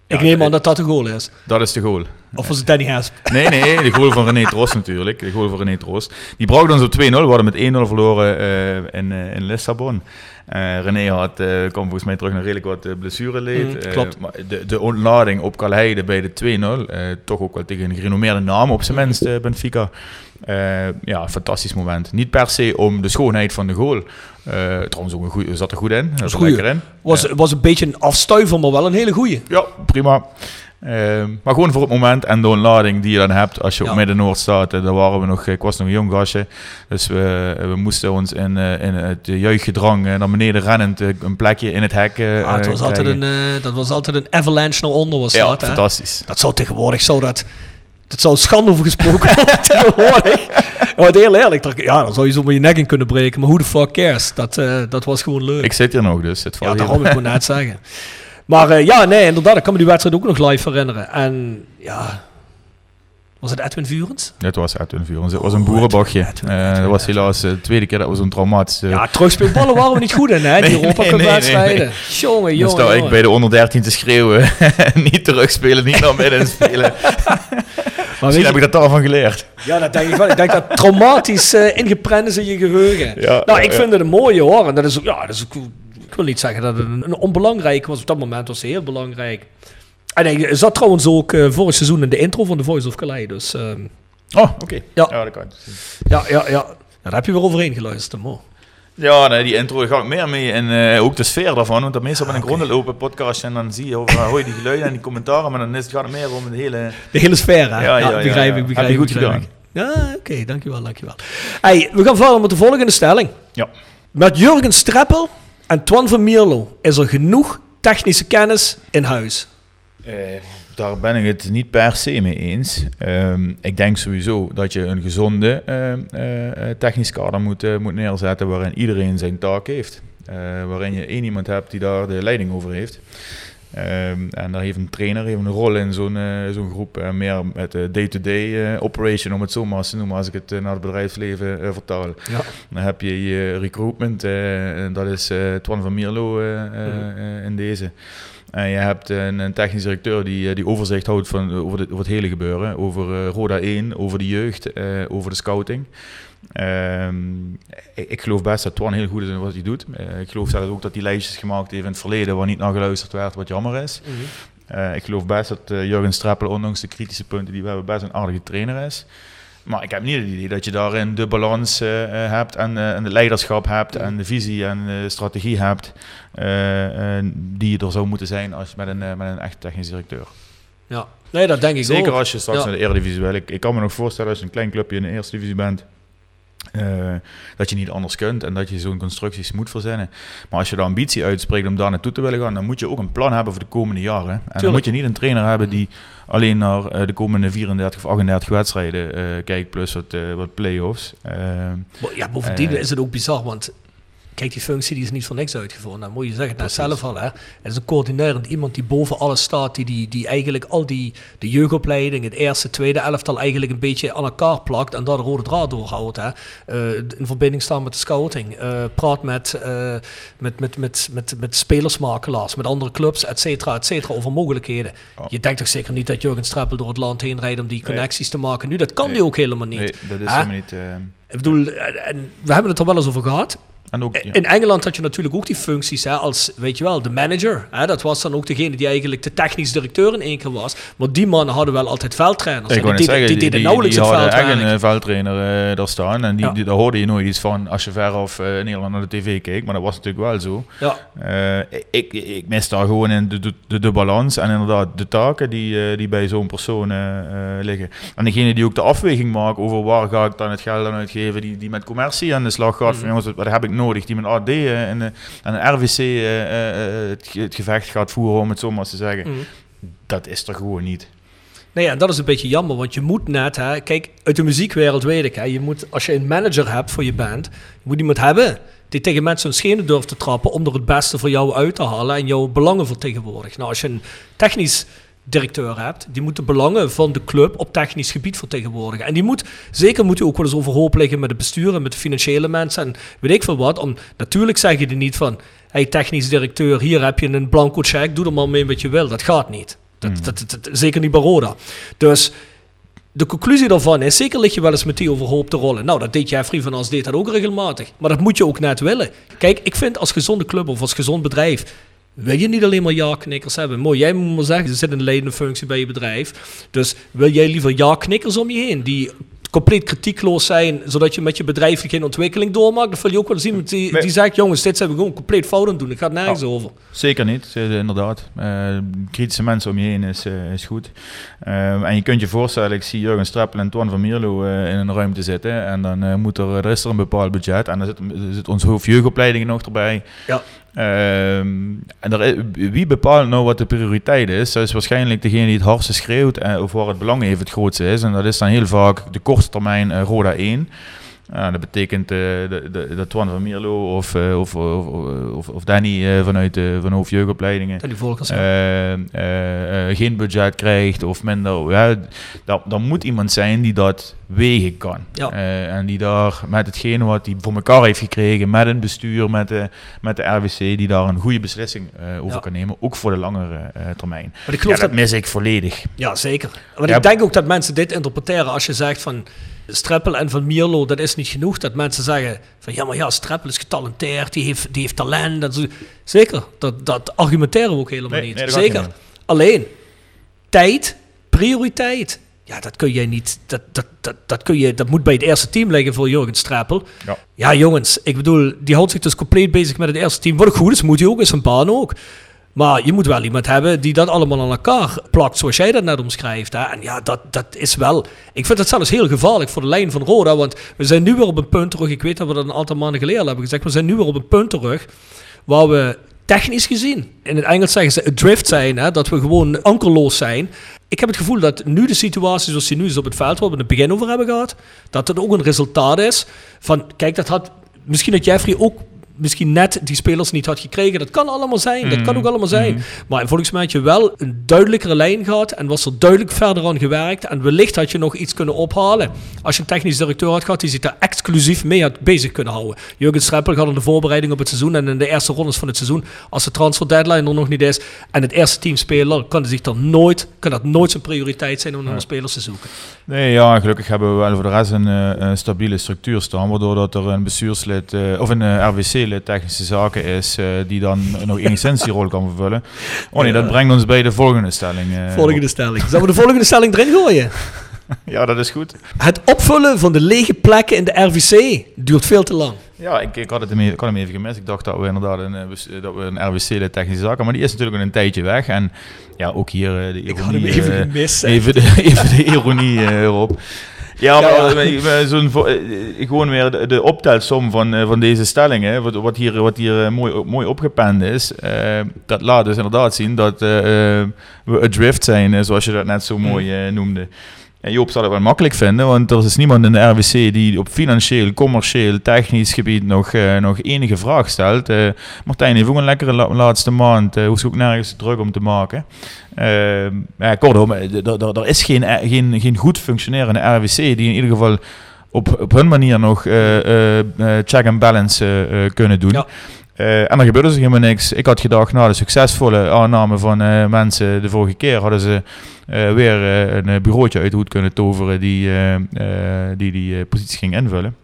Ik neem aan eh, dat dat de goal is. Dat is de goal. Of was het Danny Hasp? [laughs] Nee, nee, de goal van René Trost natuurlijk. De goal van René Trost. Die bracht ons op 2-0. We hadden met 1-0 verloren eh, in, eh, in Lissabon. Eh, René had, kwam volgens mij terug naar redelijk wat uh, blessureleed. Mm, klopt. maar de, de ontlading op Calheide bij de 2-0. eh, toch ook wel tegen een gerenommeerde naam op zijn minst, Benfica. Eh, ja, fantastisch moment. Niet per se om de schoonheid van de goal. Eh, trouwens, ook een goeie, zat er goed in. Goeie. lekker in. Was, was een beetje een afstuiver, maar wel een hele goeie. Ja, prima. Ehm, maar gewoon voor het moment en de ontlading die je dan hebt als je Ja. op Midden-Noord staat. eh, daar waren we nog, ik was nog een jong gastje. Dus we, we moesten ons in, eh, in het jeugdgedrang eh, naar beneden rennend eh, een plekje in het hek eh, Ah, het was eh, altijd een, eh, dat was altijd een avalanche naar onder. Was Ja, dat, hè? fantastisch. Dat zou tegenwoordig zo dat. Dat zou schande over gesproken worden [laughs] tegenwoordig. Maar heel eerlijk, dat- ja, dan zou je zo maar je nek in kunnen breken. Maar hoe de fuck cares? Dat, eh, dat was gewoon leuk. Ik zit hier nog, dus het ja, valt daarom heel- ik moet net [laughs] zeggen. Maar eh, ja, nee, inderdaad. Ik kan me die wedstrijd ook nog live herinneren. En ja, was het Edwin Vurens? Het was Edwin Vurens. Het was een Oh. Edwin, Eh, dat was helaas de tweede keer dat we zo'n traumatische... Ja, terugspeelballen waren we niet goed in, hè? Die [laughs] Nee, Europa Cup nee, wedstrijden. nee, Jongen, Dan jongen, ik bij de onder 13 te schreeuwen. niet terugspelen, niet naar midden spelen. Misschien heb ik dat daarvan geleerd. Ja, dat denk ik wel. Ik denk dat traumatisch eh, ingeprent is in je geheugen. Ja, nou, ja, ik vind het een mooie hoor. En dat is ook, ja, dat is ook, ik wil niet zeggen dat het een, een onbelangrijk was. Op dat moment was het heel belangrijk. En hij zat trouwens ook eh, vorig seizoen in de intro van The Voice of Calais. Dus ehm, Oh, oké. Ja. ja, dat kan. ja, ja, ja. Daar heb je weer overheen geluisterd, man. Ja, nee, die intro ga ik meer mee. En eh, ook de sfeer daarvan. Want dat meestal ben ik rondlopen podcast en dan zie je, over, hoor je die geluiden en die commentaren. Maar dan is het, gaat het meer om de hele... De hele sfeer, hè? Ja, ja, ja, begrijp ja. ik, begrijp Heb je goed begrijp gedaan. ik. Ja, oké, dankjewel, dankjewel. Hey, we gaan verder met de volgende stelling. Ja. Met Jurgen Streppel en Twan van Mierlo is er genoeg technische kennis in huis. Eh, daar ben ik het niet per se mee eens. Ehm, ik denk sowieso dat je een gezonde ehm, eh, eh, technisch kader moet, eh, moet neerzetten waarin iedereen zijn taak heeft. Waarin je één iemand hebt die daar de leiding over heeft. Ehm, en daar heeft een trainer heeft een rol in zo'n zo'n groep. meer met de day-to-day operation, om het zo maar te noemen, als ik het naar het bedrijfsleven vertaal. Ja. Dan heb je je recruitment, en dat is Twan van Mierlo eh, in deze. En je hebt een, een technisch directeur die, eh, die overzicht houdt van, over, de, over het hele gebeuren. Over eh, Roda 1, over de jeugd, eh, over de scouting. Ehm, ik, ik geloof best dat Twan heel goed is in wat hij doet. Eh, ik geloof zelfs ook dat hij lijstjes gemaakt heeft in het verleden waar niet naar geluisterd werd, wat jammer is. Eh, ik geloof best dat eh, Jurgen Strappel, ondanks de kritische punten die we hebben, best een aardige trainer is. Maar ik heb niet het idee dat je daarin de balans eh, eh, hebt en, eh, en de leiderschap hebt en de visie en de strategie hebt eh, eh, die er zou moeten zijn als, met, een, met een echt technisch directeur. Ja, nee, dat denk ik Zeker ook. als je straks Ja. naar de Eredivisie wil. Ik, ik kan me nog voorstellen als je een klein clubje in de Eerste Divisie bent, eh, dat je niet anders kunt en dat je zo'n constructies moet verzinnen. Maar als je de ambitie uitspreekt om daar naartoe te willen gaan, dan moet je ook een plan hebben voor de komende jaren. En dan moet je niet een trainer hebben die alleen naar eh, de komende 34 of 38 wedstrijden eh, kijkt, plus wat, wat play-offs. Ja, bovendien is het ook bizar, want kijk, die functie die is niet voor niks uitgevoerd. Dan moet je zeggen, nou zelf al, hè. Het is een coördinerend iemand die boven alles staat, die, die, die eigenlijk al die de jeugdopleiding, het eerste, tweede elftal eigenlijk een beetje aan elkaar plakt en daar de rode draad doorhoudt. Hè. Eh, in verbinding staan met de scouting, eh, praat met, eh, met, met, met, met, met spelersmakelaars, met andere clubs, et cetera, et cetera, over mogelijkheden. Je denkt toch zeker niet dat Jurgen Streppel door het land heen rijdt om die connecties te maken? Nu, dat kan Nee. die ook helemaal niet. nee, dat is Hè? helemaal niet... Ik bedoel, en en we hebben het er wel eens over gehad. En ook, ja. In Engeland had je natuurlijk ook die functies hè, als, weet je wel, de manager. Hè, dat was dan ook degene die eigenlijk de technisch directeur in één keer was. Maar die mannen hadden wel altijd veldtrainers. Ik En die, zeggen, die deden nauwelijks die echt veldwerk. een eh, veldtrainer eh, daar staan. En die, Ja. die, daar hoorde je nooit iets van als je veraf eh Nederland naar de tv keek. Maar dat was natuurlijk wel zo. Ja, Eh, ik, ik mis daar gewoon in de, de, de, de balans en inderdaad de taken die, eh, die bij zo'n persoon eh, eh, liggen. En degene die ook de afweging maakt over waar ga ik dan het geld aan uitgeven, die, die met commercie aan de slag gaat. Mhm. Van jongens, wat heb ik nodig? Die met AD eh, en, eh, en een RVC eh, het, het gevecht gaat voeren, om het zo maar te zeggen. Mhm. Dat is er gewoon niet. Nee, ja, dat is een beetje jammer, want je moet net, hè, kijk, uit de muziekwereld weet ik, hè, je moet, als je een manager hebt voor je band, je moet iemand hebben die tegen mensen hun schenen durft te trappen om er het beste voor jou uit te halen en jouw belangen vertegenwoordigt. Nou, als je een technisch directeur hebt, die moet de belangen van de club op technisch gebied vertegenwoordigen. En die moet, zeker moet hij ook wel eens overhoop liggen met het bestuur en met de financiële mensen en weet ik veel wat. Om, natuurlijk zeg je er niet van, hey technisch directeur, hier heb je een blanco check, doe er maar mee wat je wil. Dat gaat niet. Dat, Mm. dat, dat- dat- zeker niet bij Roda. Dus de conclusie daarvan is, zeker lig je wel eens met die overhoop te rollen. Nou, dat deed Jeffrey van As deed dat ook regelmatig. Maar dat moet je ook net willen. Kijk, ik vind als gezonde club of als gezond bedrijf... wil je niet alleen maar ja-knikkers hebben. Mooi, jij moet maar zeggen, er zit een leidende functie bij je bedrijf. Dus wil jij liever ja-knikkers om je heen... die compleet kritiekloos zijn, zodat je met je bedrijf geen ontwikkeling doormaakt. Dat wil je ook wel iemand die, die zegt, jongens, dit zijn we gewoon compleet fout aan doen. Het gaat nergens over. Zeker niet, inderdaad. Eh, kritische mensen om je heen is, eh, is goed. Eh, en je kunt je voorstellen, ik zie Jurgen Streppel en Twan van Mierlo eh, in een ruimte zitten. En dan moet er, er is er een bepaald budget. En dan zit, zit onze hoofdjeugdopleiding nog erbij. Ja. Ehm, en wie bepaalt nou wat de prioriteit is? Dat is waarschijnlijk degene die het hardste schreeuwt en of waar het belang even het grootste is. En dat is dan heel vaak de korte termijn eh, Roda 1. Ja, dat betekent eh de, de, de Twan van Mierlo of, eh, of, of, of, of Danny eh, vanuit de van hoofdjeugdopleidingen. Geen budget krijgt of minder. Ja, dan, dan moet iemand zijn die dat wegen kan. Ja. En die daar met hetgene wat hij voor elkaar heeft gekregen, met een bestuur, met de, met de RWC, die daar een goede beslissing over Ja. kan nemen. Ook voor de langere termijn. Maar ik geloof Ja, dat dat, mis ik volledig. ja, zeker. Want ik denk ook dat mensen dit interpreteren als je zegt van Streppel en Van Mierlo, dat is niet genoeg. Dat mensen zeggen van ja, maar ja, Streppel is getalenteerd, die heeft, die heeft talent. En zo. Zeker, dat, dat argumenteren we ook helemaal Nee, niet. nee, Zeker. niet. Alleen, tijd, prioriteit. Ja, dat kun je niet. Dat, dat, dat, dat, kun je, dat moet bij het eerste team liggen voor Jurgen Streppel. Ja. Ja, jongens, ik bedoel, die houdt zich dus compleet bezig met het eerste team. Wat goed is, moet hij ook, is een baan ook. Maar je moet wel iemand hebben die dat allemaal aan elkaar plakt, zoals jij dat net omschrijft. Hè? En ja, dat, dat is wel... Ik vind het zelfs heel gevaarlijk voor de lijn van Roda, want we zijn nu weer op een punt terug. Ik weet dat we dat een aantal maanden geleden hebben gezegd. We zijn nu weer op een punt terug waar we technisch gezien, in het Engels zeggen ze drift zijn, hè? dat we gewoon ankerloos zijn. Ik heb het gevoel dat nu de situatie zoals die nu is op het veld, waar we het begin over hebben gehad, dat het ook een resultaat is van, kijk, dat had misschien dat Jeffrey ook misschien net die spelers niet had gekregen. Dat kan allemaal zijn. Dat kan ook allemaal zijn. Maar volgens mij had je wel een duidelijkere lijn gehad en was er duidelijk verder aan gewerkt. En wellicht had je nog iets kunnen ophalen. Als je een technisch directeur had gehad die zich daar exclusief mee had bezig kunnen houden. Jurgen Streppel gaat in de voorbereiding op het seizoen en in de eerste rondes van het seizoen, als de transfer deadline er nog niet is en het eerste team speler, kan, zich dan nooit, kan dat nooit zijn prioriteit zijn om naar spelers te zoeken. Nee, ja, gelukkig hebben we wel voor de rest een, eh, een stabiele structuur staan, waardoor dat er een bestuurslid eh, of een eh, Technische zaken is eh, die dan nog [laughs] enigszins die rol kan vervullen. Oh nee, dat brengt ons bij de volgende stelling. eh, Volgende stelling. Zullen we de volgende stelling erin gooien? [laughs] Ja, dat is goed. Het opvullen van de lege plekken in de RVC duurt veel te lang. Ja, ik, ik, had het hem, even- ik had hem even gemist. Ik dacht dat we inderdaad een, eh, dat we een RWC-lid technische zaken, maar die is natuurlijk al een tijdje weg. En ja, ook hier de Ik had hem ironie, even gemist. Even de, [laughs] even de ironie erop. Ja, maar Ja, ja. eh, eh, zo'n gewoon weer de, de optelsom van, eh, van deze stellingen, wat, wat hier, wat hier mooi, mooi opgepend is, dat laat dus inderdaad zien dat eh, we adrift zijn, zoals je dat net zo mooi eh, noemde. En Joop zal het wel makkelijk vinden, want er is niemand in de RWC die op financieel, commercieel, technisch gebied nog, eh, nog enige vraag stelt. Eh, Martijn heeft ook een lekkere la- laatste maand, uh, hoeft ook nergens druk om te maken. Ja, kortom, er is geen, geen, geen goed functionerende RWC die in ieder geval op, op hun manier nog check and balance kunnen doen. Eh, en dan gebeurde dus helemaal niks. Ik had gedacht, na de succesvolle aanname van eh, mensen de vorige keer, hadden ze eh, weer een bureautje uit de hoed kunnen toveren die die, die positie ging invullen.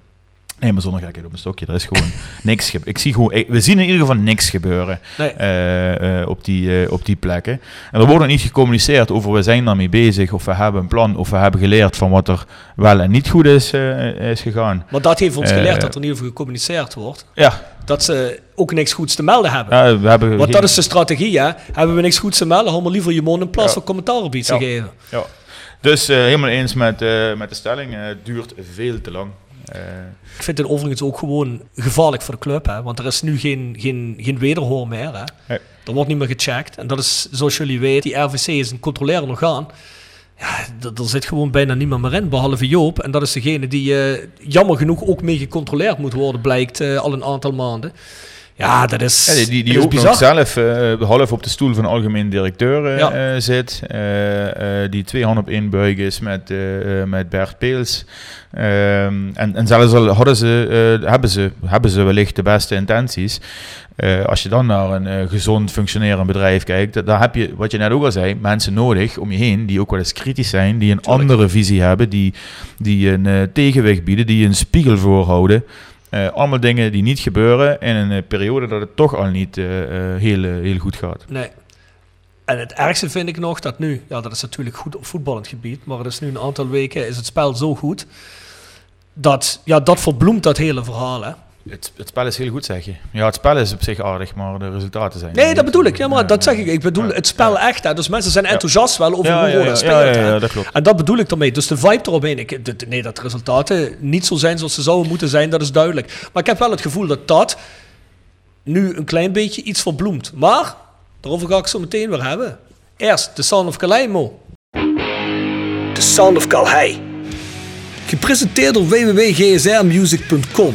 Nee, maar zonder gekheid op een stokje. Er is gewoon [laughs] niks. ge- Ik zie gewoon, we zien in ieder geval niks gebeuren Nee. eh, eh, op, die, eh, op die plekken. En er wordt niet gecommuniceerd over we zijn daarmee bezig, of we hebben een plan, of we hebben geleerd van wat er wel en niet goed is, is gegaan. Maar dat heeft ons geleerd dat er in ieder geval gecommuniceerd wordt. Ja, Dat ze ook niks goeds te melden hebben. ja we hebben. Want geen- dat is de strategie, hè? Hebben we niks goeds te melden, hou maar liever je mond in plaats Ja. van commentaar op iets Ja. te geven. Ja. Dus helemaal eens met, met de stelling. het duurt veel te lang. Eh, Ik vind het overigens ook gewoon gevaarlijk voor de club, hè? Want er is nu geen, geen, geen wederhoor meer, hè? Er wordt niet meer gecheckt. En dat is, zoals jullie weten, die RVC is een controlerend orgaan. Ja, er zit gewoon bijna niemand meer in, behalve Joop. En dat is degene die eh, jammer genoeg ook mee gecontroleerd moet worden, blijkt eh, al een aantal maanden. Ja, dat is, Ja, die die, ook is nog bizar. zelf eh, half op de stoel van algemeen directeur eh, Ja. eh, zit. Die twee handen op één buig is met, met Bert Peels. Ehm, en, en zelfs al hadden ze, hebben, ze, hebben ze wellicht de beste intenties. Als je dan naar een gezond functionerend bedrijf kijkt, da- daar heb je, wat je net ook al zei, mensen nodig om je heen die ook wel eens kritisch zijn, die een Tuurlijk. andere visie hebben, die, die een tegenwicht bieden, die een spiegel voorhouden. Eh, allemaal dingen die niet gebeuren in een eh, periode dat het toch al niet eh, heel, heel goed gaat. Nee. En het ergste vind ik nog dat nu, ja, dat is natuurlijk goed op voetballend gebied, maar het is nu een aantal weken is het spel zo goed dat ja, dat verbloemt dat hele verhaal. Hè? Het, het spel is heel goed, zeg je. Ja, het spel is op zich aardig, maar de resultaten zijn. Nee, niet. dat bedoel ik. Ja, maar Ja, dat zeg ik. Ik bedoel Ja, het spel ja. echt. Hè? Dus mensen zijn enthousiast wel over Ja, hoe ja, Roda ja, speelt. ja, ja, hè. ja, dat klopt. En dat bedoel ik ermee. Dus de vibe eromheen. Ik, de- nee, dat de resultaten niet zo zijn zoals ze zouden moeten zijn, dat is duidelijk. Maar ik heb wel het gevoel dat dat nu een klein beetje iets verbloemt. Maar, daarover ga ik zo meteen weer hebben. Eerst de Sound of Calais, Mo. The Sound of Calais. Gepresenteerd door www.gsrmusic.com.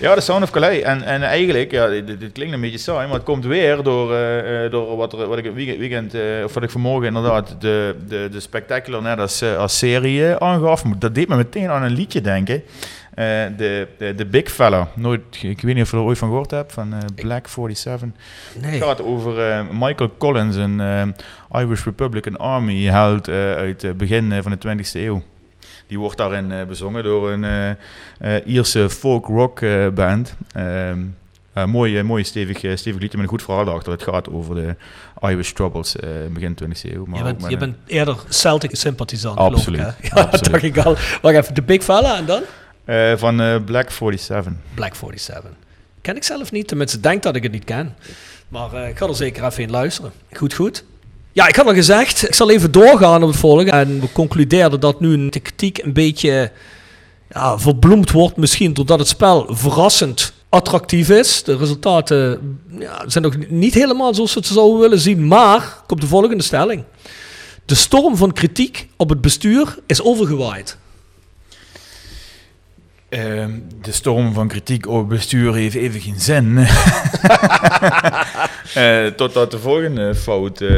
Ja, de Sound of Calais. En, en eigenlijk, ja, dit, dit klinkt een beetje saai, maar het komt weer door, eh, door wat, er, wat ik weekend, weekend eh, of wat ik vanmorgen inderdaad de, de, de Spectacular net als, als serie aangaf. Dat deed me meteen aan een liedje denken. Eh, de, de, de Big Fella. Nooit, ik weet niet of je er ooit van gehoord hebt, van eh, Black 47. Nee. Het gaat over Michael Collins, een Irish Republican Army held uit het begin van de 20e eeuw. Die wordt daarin eh, bezongen door een eh, eh, Ierse folk rock eh, band. Ehm, eh, mooi, mooi stevig, stevig liedje met een goed verhaal erachter. Het gaat over de Irish Troubles eh, begin 20e eeuw. Maar Je bent, je bent eerder Celtic sympathisant, Absoluut, geloof ik. [laughs] Ja, dat dacht ik al. Wacht even, de Big Fella en dan? van Black 47. Black 47. Ken ik zelf niet, tenminste denk dat ik het niet ken. Maar ik ga er zeker even in luisteren. Goed, goed. Ja, ik had al gezegd, ik zal even doorgaan op het volgende. En we concludeerden dat nu een kritiek een beetje ja, verbloemd wordt. Misschien doordat het spel verrassend attractief is. De resultaten ja, zijn nog niet helemaal zoals we het zouden willen zien. Maar, komt de volgende stelling. De storm van kritiek op het bestuur is overgewaaid. Ehm, de storm van kritiek op bestuur heeft even geen zin. [laughs] Eh, totdat de volgende fout eh,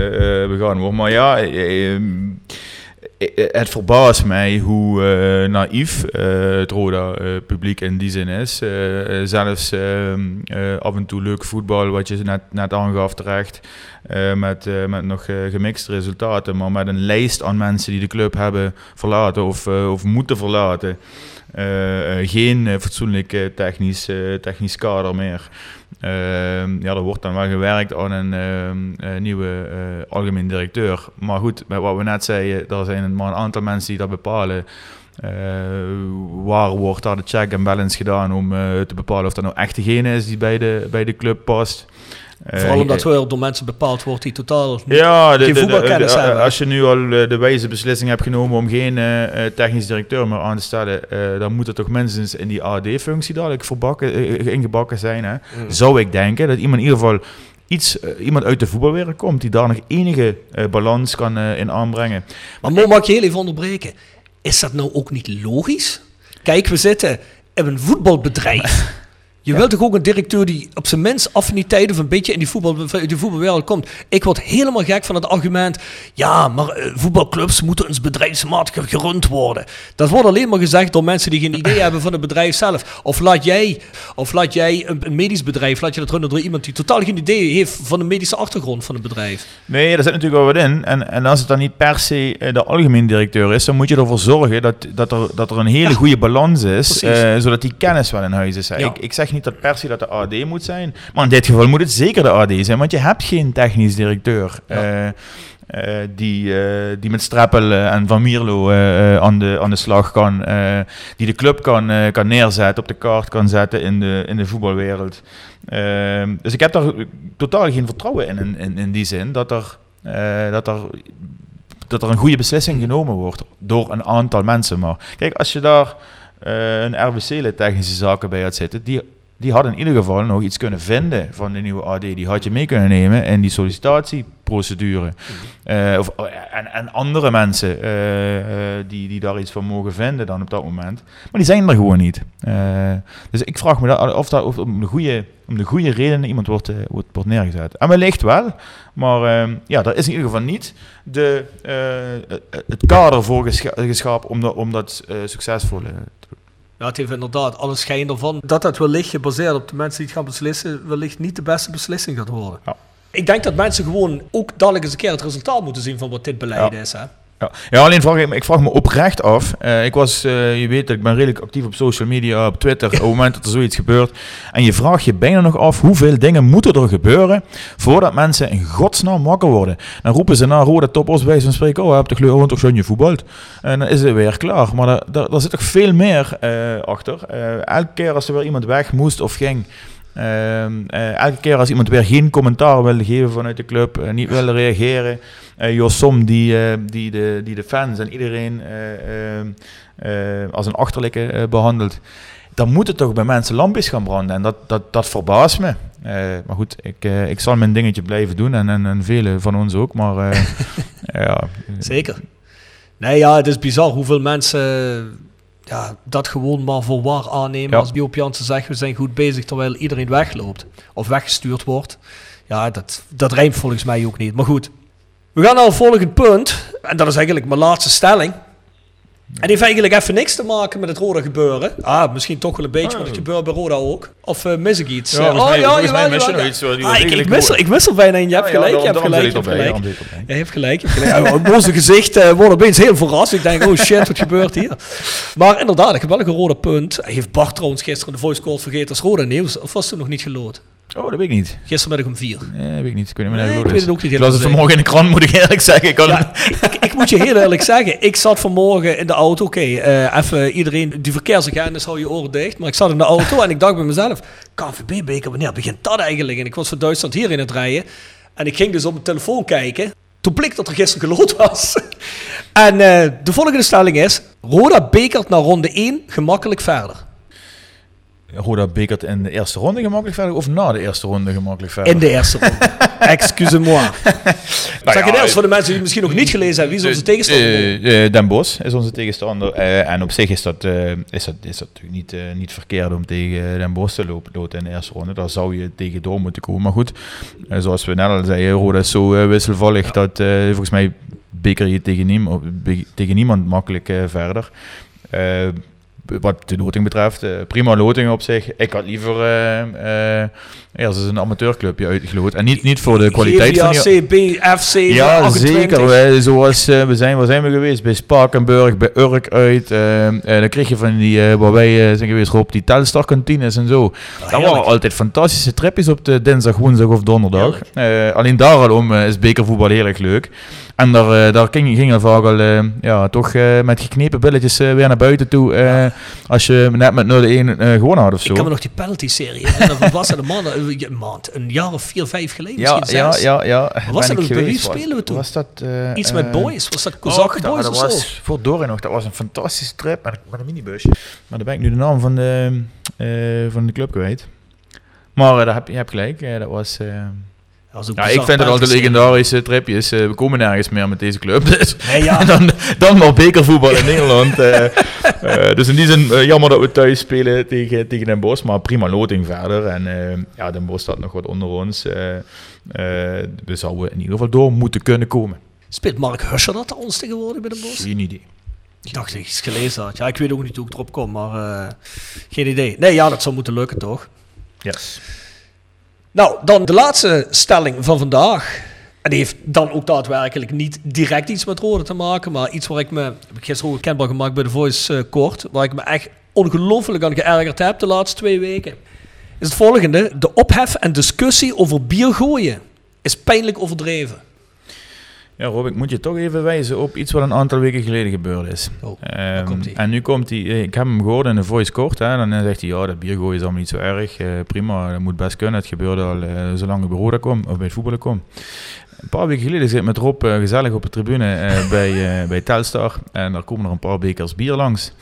begaan wordt. Maar ja, eh, ehm, eh, het verbaast mij hoe naïef het Roda-publiek in die zin is. Zelfs ehm, eh, af en toe leuk voetbal, wat je net, net aangaf terecht. met, met nog gemixte resultaten, maar met een lijst aan mensen die de club hebben verlaten of, of moeten verlaten. Eh, eh, geen eh, fatsoenlijk technisch, technisch kader meer. Ehm, ja, er wordt dan wel gewerkt aan een ehm, eh, nieuwe eh, algemeen directeur. Maar goed, met wat we net zeiden, er zijn maar een aantal mensen die dat bepalen. Waar wordt daar de check en balance gedaan om te bepalen of dat nou echt degene is die bij de, bij de club past? Vooral omdat eh, we door mensen bepaald wordt die totaal niet ja, de, geen voetbalkennis hebben. als je nu al eh, de wijze beslissing hebt genomen om geen eh, technisch directeur meer aan te stellen, eh, dan moet het toch minstens in die AD-functie dadelijk verbakken, ingebakken zijn. Hè? Mm. Zou ik denken dat iemand in ieder geval iets, iemand uit de voetbalwereld komt die daar nog enige eh, balans kan in aanbrengen. Maar Mo, mag ik je heel even onderbreken? Is dat nou ook niet logisch? Kijk, we zitten in een voetbalbedrijf. [laughs] Je wilt toch ook een directeur die op zijn minst affiniteit of een beetje in die, voetbal, die voetbalwereld komt. Ik word helemaal gek van het argument. Ja, maar eh, voetbalclubs moeten eens bedrijfsmatig gerund worden. Dat wordt alleen maar gezegd door mensen die geen idee hebben van het bedrijf zelf. Of laat jij, of laat jij een, medisch bedrijf, laat je dat runnen door iemand die totaal geen idee heeft van de medische achtergrond van het bedrijf. Nee, daar zit natuurlijk wel wat in. En, en als het dan niet per se eh, de algemeen directeur is, dan moet je ervoor zorgen dat, dat, er, dat er een hele goede balans is, eh, zodat die kennis wel in huis is. Ja. Ik, ik zeg niet dat per se dat de AD moet zijn, maar in dit geval moet het zeker de AD zijn, want je hebt geen technisch directeur. eh, eh, die, eh, die met Streppel eh, en Van Mierlo aan, de, aan de slag kan. die de club kan, kan neerzetten, op de kaart kan zetten in de, in de voetbalwereld. Ehm, dus ik heb daar totaal geen vertrouwen in, in, in, in die zin, dat er, dat, er, dat er een goede beslissing genomen wordt door een aantal mensen. Maar kijk, als je daar een RBC-lid technische zaken bij had zitten, die, die had in ieder geval nog iets kunnen vinden van de nieuwe AD. Die had je mee kunnen nemen in die sollicitatieprocedure. Eh, of, oh en, en andere mensen eh, eh, die, die daar iets van mogen vinden dan op dat moment. Maar die zijn er gewoon niet. Dus ik vraag me dat, of dat of om, de goede, om de goede redenen iemand wordt, wordt, wordt neergezet. En wellicht wel, maar eh, ja, er is in ieder geval niet de, het kader voor gescha- geschapen om, dat- om dat succesvol te doen. Ja, het heeft inderdaad alle schijn ervan dat dat wellicht gebaseerd op de mensen die het gaan beslissen, wellicht niet de beste beslissing gaat worden. Ja. Ik denk dat mensen gewoon ook dadelijk eens een keer het resultaat moeten zien van wat dit beleid Ja. is. Hè? Ja, ja alleen vraag ik, me- ik vraag me oprecht af. Eh, ik was, eh, je weet dat ik ben redelijk actief op social media, op Twitter, op het [laughs] moment dat er zoiets gebeurt. En je vraagt je bijna nog af hoeveel dingen moeten er gebeuren voordat mensen in godsnaam wakker worden. Dan roepen ze naar rode toppers bij van spreken, oh, heb toch gewoon toch je voetbalt. En dan is het weer klaar. Maar daar, daar, daar zit toch veel meer eh, achter. Elke keer als er weer iemand weg moest of ging, Ehm, eh, elke keer als iemand weer geen commentaar wilde geven vanuit de club, niet wilde reageren. Eh Jos Som die, eh, die, de, die de fans en iedereen eh, eh, als een achterlijke eh, behandelt. Dan moet het toch bij mensen lampjes gaan branden. En dat, dat, dat verbaast me. Eh, maar goed, ik, eh, ik zal mijn dingetje blijven doen. En, en, en velen van ons ook. Maar eh, [laughs] ja, Zeker. Nee, ja, het is bizar hoeveel mensen ja, dat gewoon maar voor waar aannemen. Ja. Als Joop Jansen zegt, we zijn goed bezig terwijl iedereen wegloopt. Of weggestuurd wordt. Ja, dat, dat rijmt volgens mij ook niet. Maar goed, we gaan naar het volgende punt. En dat is eigenlijk mijn laatste stelling. En die heeft eigenlijk even niks te maken met het Roda gebeuren. Ah, misschien toch wel een beetje, maar het gebeurt bij Roda ook. Of eh, mis ik iets? Ja, oh mij- mis je jawel, nog iets, Ah, ik, ik, mis er, ik mis er bijna in. Je hebt Ja, ja, gelijk, je hebt gelijk, je hebt gelijk. Je heeft gelijk. Je hebt gelijk. Ja, onze gezicht uh, wordt opeens heel verrast. Ik denk, oh shit, wat gebeurt hier? Maar inderdaad, ik heb wel een rode punt. Heeft Bart trouwens gisteren de voice call vergeten als rode nieuws. Of was toen nog niet gelood? Oh, dat weet ik niet. Gistermiddag om vier. Nee, weet ik niet. Ik weet niet meer Nee, hoe ik weet het ook niet Ik las het vanmorgen in de krant, [laughs] moet ik eerlijk zeggen. Ik Ja, ik, ik moet je heel eerlijk zeggen, ik zat vanmorgen in de auto. Oké, eh, even iedereen, die verkeersagendas hou je oren dicht. Maar ik zat in de auto en ik dacht bij mezelf, KVB-beker, wanneer begint dat eigenlijk? En ik was van Duitsland hier in het rijden. En ik ging dus op mijn telefoon kijken. Toen bleek dat er gisteren gelood was. [laughs] en eh, de volgende stelling is, Roda bekert naar ronde 1 gemakkelijk verder. Roda bekert in de eerste ronde gemakkelijk verder of na de eerste ronde gemakkelijk verder? In de eerste ronde. [laughs] Excuse-moi. [laughs] zeg je ja, eerst voor de mensen die het misschien nog niet gelezen hebben, wie is onze tegenstander? Eh, eh, Den Bosch is onze tegenstander. Eh, en op zich is dat, eh, is dat, is dat natuurlijk niet, eh, niet verkeerd om tegen Den Bosch te lopen, loten in de eerste ronde. Daar zou je tegen door moeten komen. Maar goed, eh, zoals we net al zeiden, Roda is zo eh, wisselvallig dat eh, volgens mij beker je tegen, niem, tegen niemand makkelijk eh, verder. Wat de loting betreft, eh, prima loting op zich. Ik had liever eh eh eerst eens een amateurclubje uitgeloot. En niet, niet voor de kwaliteit van die... CB, FC, Ja, 28. zeker. Wij, zoals we zijn, waar zijn we geweest? Bij Spakenburg, bij Urk uit. dan kreeg je van die, waar wij zijn geweest, Rob, die Telstar kantines en zo. dat heerlijk. waren altijd fantastische tripjes op de dinsdag, woensdag of donderdag. Alleen daarom is bekervoetbal heel erg leuk. En daar, eh, daar ging, vaak al eh, ja, toch eh, met geknepen billetjes weer naar buiten toe. Als je net met 0-1 eh, gewonnen had of zo. Ik kan me nog die penalty-serie herinneren. Wat was dat een maand, een maand, een jaar of vier, vijf geleden, ja, misschien ja, zes. ja, ja. was dat ook? Bij wie spelen we toen? Was dat, Iets met boys. Was dat Kozak Oh, Boys dat of was zo? voor Doren nog. Dat was een fantastische trip met, met een minibus. Maar dan ben ik nu de naam van de, van de club kwijt. Maar daar heb, je hebt gelijk. dat was, Dat ja, ik vind het altijd legendarische tripjes. Eh, we komen nergens meer met deze club. [laughs] Dus. Nee, ja. [laughs] dan, dan maar bekervoetbal in Nederland. eh. Eh, dus in die zin jammer dat we thuis spelen tegen, tegen Den Bosch. Maar prima loting verder. En ja, Den Bosch staat nog wat onder ons. We zouden in ieder geval door moeten kunnen komen. Speelt Mark Huscher dat ons tegenwoordig bij de Bos? Geen idee. Ik dacht dat ik iets gelezen had. Ja, ik weet ook niet hoe ik erop kom, maar geen idee. Nee, ja, dat zou moeten lukken, toch? Yes. Nou, dan de laatste stelling van vandaag. En die heeft dan ook daadwerkelijk niet direct iets met rode te maken, maar iets waar ik me, heb ik gisteren ook kenbaar gemaakt bij de Voice eh, kort, waar ik me echt ongelooflijk aan geërgerd heb de laatste twee weken. Is het volgende: de ophef en discussie over bier gooien is pijnlijk overdreven. Ja, Rob, ik moet je toch even wijzen op iets wat een aantal weken geleden gebeurd is. Oh, Ehm, en nu komt hij, eh, ik heb hem gehoord in de voice kort, hè, en dan zegt hij, ja, dat biergooien is allemaal niet zo erg, eh, prima, dat moet best kunnen, het gebeurde al uh, zolang ik bij Roda kom, of bij het voetballen kom. Een paar weken geleden zit ik met Rob eh, gezellig op de tribune eh, [laughs] bij, eh, bij Telstar. En daar komen er een paar bekers bier langs.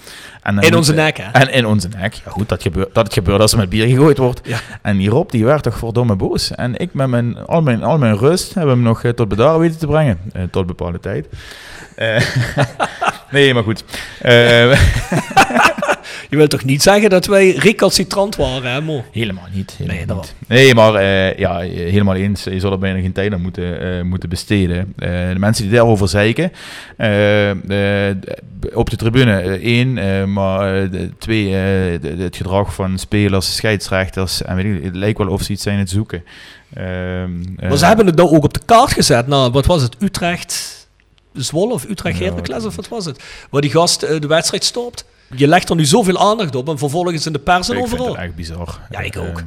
En In onze nek, hè? En in onze nek. Ja, goed, dat gebeurt, dat het gebeurt als er met bier gegooid wordt. Ja. En die Rob, die werd toch verdomme boos. En ik met mijn, al, mijn, al mijn rust hebben hem nog tot bedaren weten te brengen. Tot bepaalde tijd. [laughs] Nee, maar goed. [laughs] Je wilt toch niet zeggen dat wij recalcitrant waren, hè, Mo? Helemaal niet. Helemaal Nee, nee, daarom. niet. nee maar eh, ja, helemaal eens. Je zal er bijna geen tijd aan moeten, eh, moeten besteden. Eh, de mensen die daarover zeiken. op de tribune één, maar twee, het gedrag van spelers, scheidsrechters. En weet ik, het lijkt wel of ze iets zijn het zoeken. Ehm, eh, Maar ze hebben het nou ook op de kaart gezet. Nou, wat was het? Utrecht... Zwolle of Utrecht Heracles of wat was het? Waar die gast de wedstrijd stopt. Je legt er nu zoveel aandacht op en vervolgens in de pers en ik vind overal. het echt bizar. Ja, ik ook. Eh,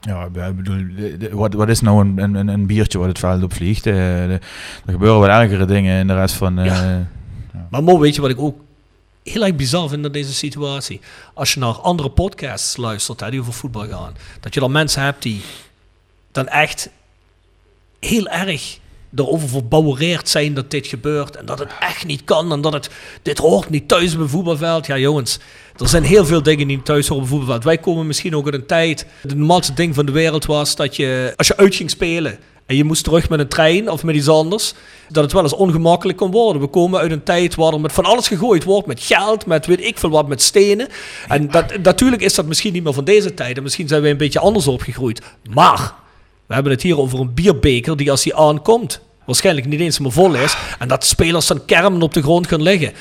ja, ik bedoel, wat, wat is nou een, een, een biertje wat het veld op vliegt? Eh, er gebeuren wel ergere dingen in de rest van... eh, Ja. Maar Mo, weet je wat ik ook heel erg bizar vind in deze situatie? Als je naar andere podcasts luistert hè, die over voetbal gaan, dat je dan mensen hebt die dan echt heel erg erover verbouwereerd zijn dat dit gebeurt en dat het echt niet kan en dat het, dit hoort niet thuis op een voetbalveld. Ja jongens, er zijn heel veel dingen die niet thuis horen op een voetbalveld. Wij komen misschien ook uit een tijd, het normaalste ding van de wereld was dat je, als je uit ging spelen en je moest terug met een trein of met iets anders, dat het wel eens ongemakkelijk kon worden. We komen uit een tijd waar er met van alles gegooid wordt, met geld, met weet ik veel wat, met stenen. En dat, natuurlijk is dat misschien niet meer van deze tijd en misschien zijn wij een beetje anders opgegroeid. Maar we hebben het hier over een bierbeker die als die aankomt, waarschijnlijk niet eens meer vol is. En dat spelers dan kermen op de grond gaan liggen.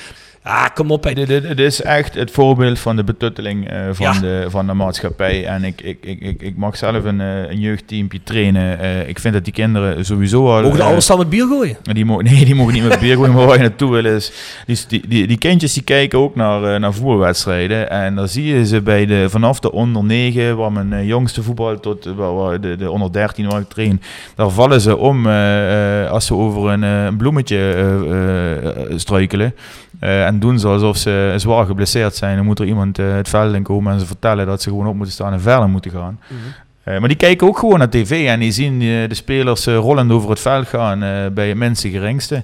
Ja, kom op. Dit, dit, dit is echt het voorbeeld van de betutteling eh, van, Ja. de, van de maatschappij. En ik, ik, ik, ik, ik mag zelf een, eh, een jeugdteampje trainen. Eh, ik vind dat die kinderen sowieso al... Mogen de ouders dan met bier gooien? die mogen, [laughs] nee, die mogen niet met bier gooien, maar waar je naartoe wil is... Die, die, die, die kindjes die kijken ook naar, naar voetbalwedstrijden. En dan zie je ze bij de, vanaf de onder 9, waar mijn jongste voetbal, tot waar, de, de onder 13 waar ik train. Daar vallen ze om als ze over een, een bloemetje struikelen. Eh, en doen ze alsof ze zwaar geblesseerd zijn. Dan moet er iemand eh, het veld in komen en ze vertellen dat ze gewoon op moeten staan en verder moeten gaan. Eh, maar die kijken ook gewoon naar tv en die zien eh, de spelers rollend over het veld gaan bij mensen geringste.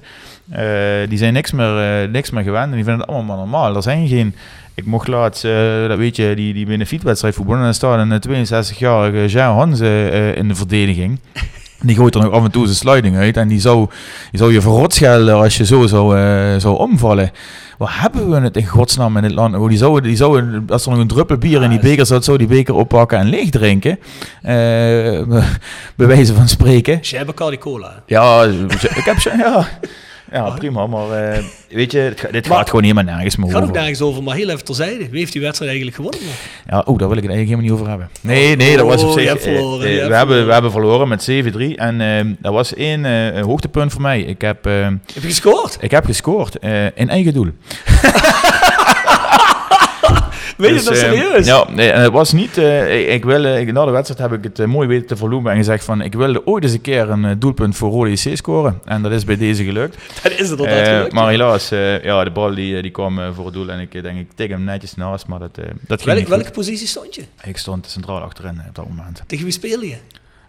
Die zijn niks meer, niks meer gewend en die vinden het allemaal maar normaal. Er zijn geen... Ik mocht laatst, dat weet je, die, die benefietwedstrijd voetballen en er staat een eh, 62-jarige Jean Hansen eh, in de verdediging. [laughs] Die gooit er nog af en toe zijn sluiting uit en die zou, die zou je verrot schelden als je zo zou, eh, zou omvallen. Waar hebben we het in godsnaam in dit land? Oh, die zouden, die zouden, als er nog een druppel bier in die beker zat, zou die beker oppakken en leeg drinken. Eh, bij wijze van spreken. Ze hebben Cardi Cola. Ja, ik heb ze, ja. Ja, prima, maar eh, weet je, dit Maar- gaat gewoon helemaal nergens meer Het gaat ook over. nergens over, maar heel even terzijde. Wie heeft die wedstrijd eigenlijk gewonnen? Ja, oh, daar wil ik het eigenlijk helemaal niet over hebben. Nee, nee, dat was op Oh, zich... eh, verloren, eh, je we, hebben, verloren. we hebben verloren met 7-3 en eh, dat was één hoogtepunt voor mij. Ik heb, eh, Heb je gescoord? ik heb gescoord in eigen doel. [laughs] Weet je Dus, dat eh, serieus? ja, nee, en het was niet. eh, ik, wil, eh, na de wedstrijd heb ik het eh, mooi weten te verloemen en gezegd van ik wilde ooit eens een keer een doelpunt voor Rode JC scoren. En dat is bij deze gelukt. [laughs] Dat is het altijd gelukt. maar helaas, ja, de bal die, die kwam voor het doel en ik denk ik tik hem netjes naast, maar dat, dat ging Welk, welke positie stond je? Ik stond centraal achterin op dat moment. Tegen wie speelde je?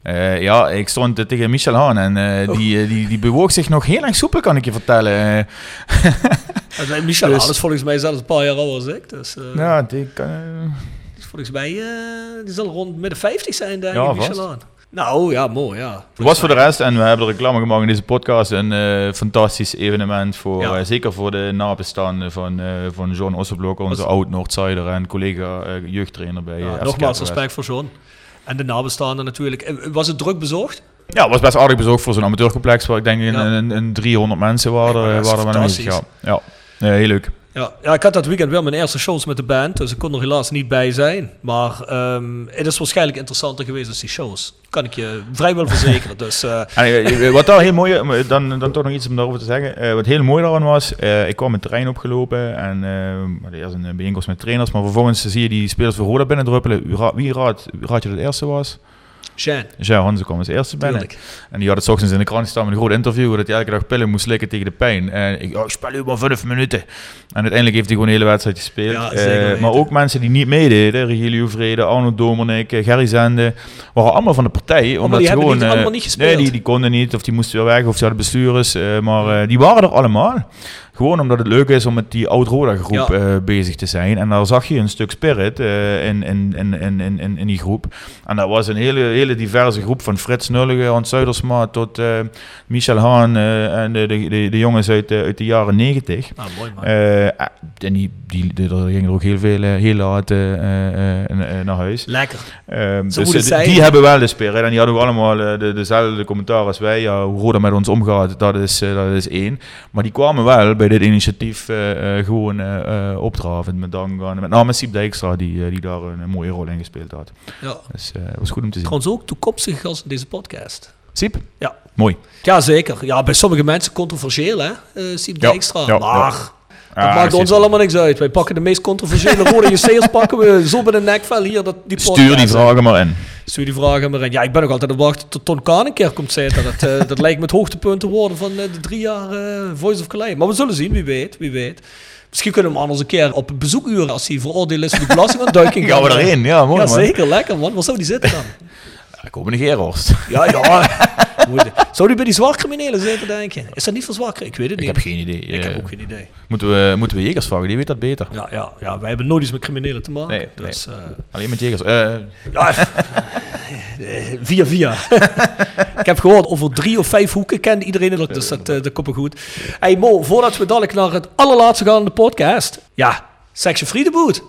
Eh, ja, ik stond tegen Michel Haan en eh, Oh. die, eh, die, die bewoog zich nog heel erg soepel, kan ik je vertellen. [laughs] Michel Dus- Haan is volgens mij zelfs een paar jaar ouder als ik. Dus, ja, die kan, dus volgens mij die zal rond midden 50 zijn, denk Ja, Michel. Haan. Nou, ja, mooi, ja. Het was voor de rest, en we hebben de reclame gemaakt in deze podcast, een fantastisch evenement. Voor, Ja. zeker voor de nabestaanden van, van John Osseblok, onze oud-Noordzijder en collega jeugdtrainer bij Ja, nogmaals respect voor John. En de nabestaanden natuurlijk. Eh, Was het druk bezocht? Ja, het was best aardig bezocht voor zo'n amateurcomplex, waar ik denk Ja. een 300 mensen waren, waren we aanwezig. Ja, ja. Heel leuk. Ja, ja, ik had dat weekend wel mijn eerste shows met de band, dus ik kon er helaas niet bij zijn. Maar ehm, het is waarschijnlijk interessanter geweest als die shows. Kan ik je vrijwel [laughs] verzekeren. Dus eh, En, eh, wat daar heel mooi, dan, dan toch nog iets om daarover te zeggen. Eh, wat heel mooi daaraan was, eh, ik kwam het terrein opgelopen en eerst een bijeenkomst met trainers, maar vervolgens zie je die spelers voor Roda binnendruppelen. Wie, ra- wie raad, wie raad je dat het eerste was? Jean, Ja, Hansen kwam als eerste binnen. tuurlijk. En die had het ochtends in de krant staan met een groot interview dat hij elke dag pillen moest slikken tegen de pijn. En ik, oh, ik speel u maar vijf minuten. En uiteindelijk heeft hij gewoon de hele wedstrijd gespeeld. Ja, Eh, maar ook mensen die niet meededen, Regilio Vrede, Arno Domernik, eh, Gerry Zende, waren allemaal van de partij. Omdat die gewoon, niet- eh, allemaal niet gespeeld. Nee, die, die konden niet, of die moesten weer weg, of ze hadden bestuurders. maar die waren er allemaal. Gewoon omdat het leuk is om met die oud-Roda groep Ja. eh, bezig te zijn. En daar zag je een stuk spirit eh, in, in, in, in, in, in, die groep. En dat was een hele, hele diverse groep van Frits Nullige, Hans Zuidersma tot eh, Michel Haan en de, de, de, de jongens uit, de- uit de jaren negentig. Nou, mooi man. Eh, en die, die, die, er gingen er ook heel veel, heel laat naar huis. Lekker. Ehm, dus zijn. die hebben wel de spirit. En die hadden ook allemaal de, dezelfde commentaar als wij. Ja, hoe Roda met ons omgaat, dat is, dat is één. Maar die kwamen wel bij dit initiatief eh, eh, gewoon eh opdraven met Dangan. Met name Siep Dijkstra, die, die daar een, mooie rol in gespeeld had. Ja. Dus het was goed om te zien. Trouwens ook toekomstige gast in deze podcast. Siep? Ja. Mooi. Ja, zeker. Ja, bij sommige mensen controversieel, hè, Siep Dijkstra. ja, maar ja. dat Ah, maakt ons allemaal niks uit. Wij pakken de meest controversiële rode JC'ers pakken we zo bij de nekvel hier, dat, die. Stuur die vragen maar in. Stuur die vragen maar in. Ja, ik ben ook altijd het wachten tot Ton Kaan een keer komt zitten. Dat, eh, dat lijkt me het hoogtepunt te worden van eh, de drie jaar eh, Voice of Calais. Maar we zullen zien, wie weet, wie weet. Misschien kunnen we hem anders een keer op een bezoekuur, als hij veroordeeld is voor die belastingontduiking. [laughs] Gaan we erin? Ja, mooi Ja, man. zeker. Lekker, man. Waar zou die zitten dan? [laughs] Ik hoop een Gerhorst. Ja, ja. [laughs] Moet- Zou die bij die zwaarcriminelen zitten, denk je? Is dat niet voor zwak? Ik weet het Ik niet. heb geen idee. Ik heb Eh, ook geen idee. Moeten we, moeten we Jegers vragen? Die weet dat beter. Ja, ja, ja, wij hebben nooit iets met criminelen te maken. Nee, dus, eh, Alleen met Jegers. Eh, ja, via via. [laughs] ik heb gehoord over drie of vijf hoeken kende iedereen het, dus dat, dat komt wel goed. Hey Mo, voordat we dadelijk naar het allerlaatste gaan in de podcast. Ja, Section Friedenboot.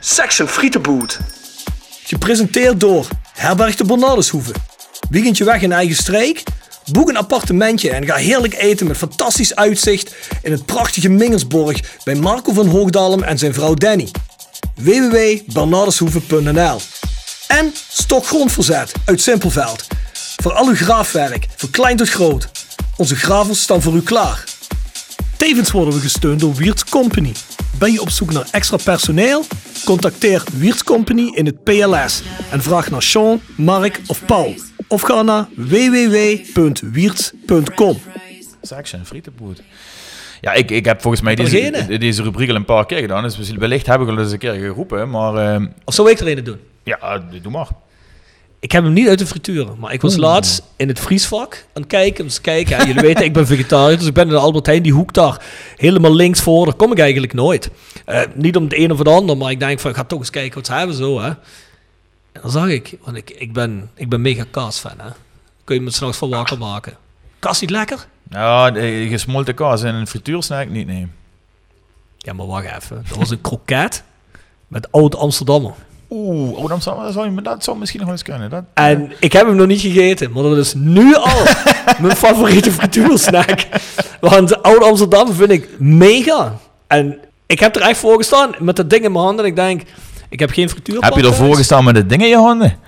Section Friedenboot. Gepresenteerd door Herberg de Bernardeshoeve. Weekendje weg in eigen streek? Boek een appartementje en ga heerlijk eten met fantastisch uitzicht in het prachtige Mingersborg bij Marco van Hoogdalem en zijn vrouw Danny www.bernardeshoeve.nl En Stokgrondverzet uit Simpelveld. Voor al uw graafwerk, van klein tot groot. Onze gravels staan voor u klaar. Tevens worden we gesteund door Wiert's Company. Ben je op zoek naar extra personeel? Contacteer Wiert's Company in het PLS en vraag naar Sean, Mark of Paul. Of ga naar www.wierts.com. Section, frietenboot. Ja, ik, ik heb volgens mij deze, deze rubriek al een paar keer gedaan. Dus wellicht heb ik al eens een keer geroepen. Maar ehm, Of zou ik er een doen? ja, doe maar. Ik heb hem niet uit de frituur, maar ik was laatst in het vriesvak aan het kijken. Dus kijken, jullie weten, ik ben vegetariër, dus ik ben in de Albert Heijn, die hoek daar, helemaal links voor. Daar kom ik eigenlijk nooit. Eh, niet om het een of het ander, maar ik denk van, ik ga toch eens kijken wat ze hebben zo, hè. En dan zag ik, want ik, ik, ben, ik ben mega kaasfan, hè. Kun je me s'nachts van wakker maken. Kaas niet lekker? Ja, de gesmolten kaas en een frituursnack niet, nee. Ja, maar wacht even. Dat was een kroket met oud Amsterdammer. Oeh, oh, dan zou, zou je, dat zou misschien nog wel eens kunnen. Dat, En ik heb hem nog niet gegeten, maar dat is nu al [laughs] mijn favoriete frituursnack. Want Oud Amsterdam vind ik mega. En ik heb er echt voor gestaan met dat ding in mijn handen. En ik denk, ik heb geen frituurpan heb je ervoor gestaan met het ding in je handen?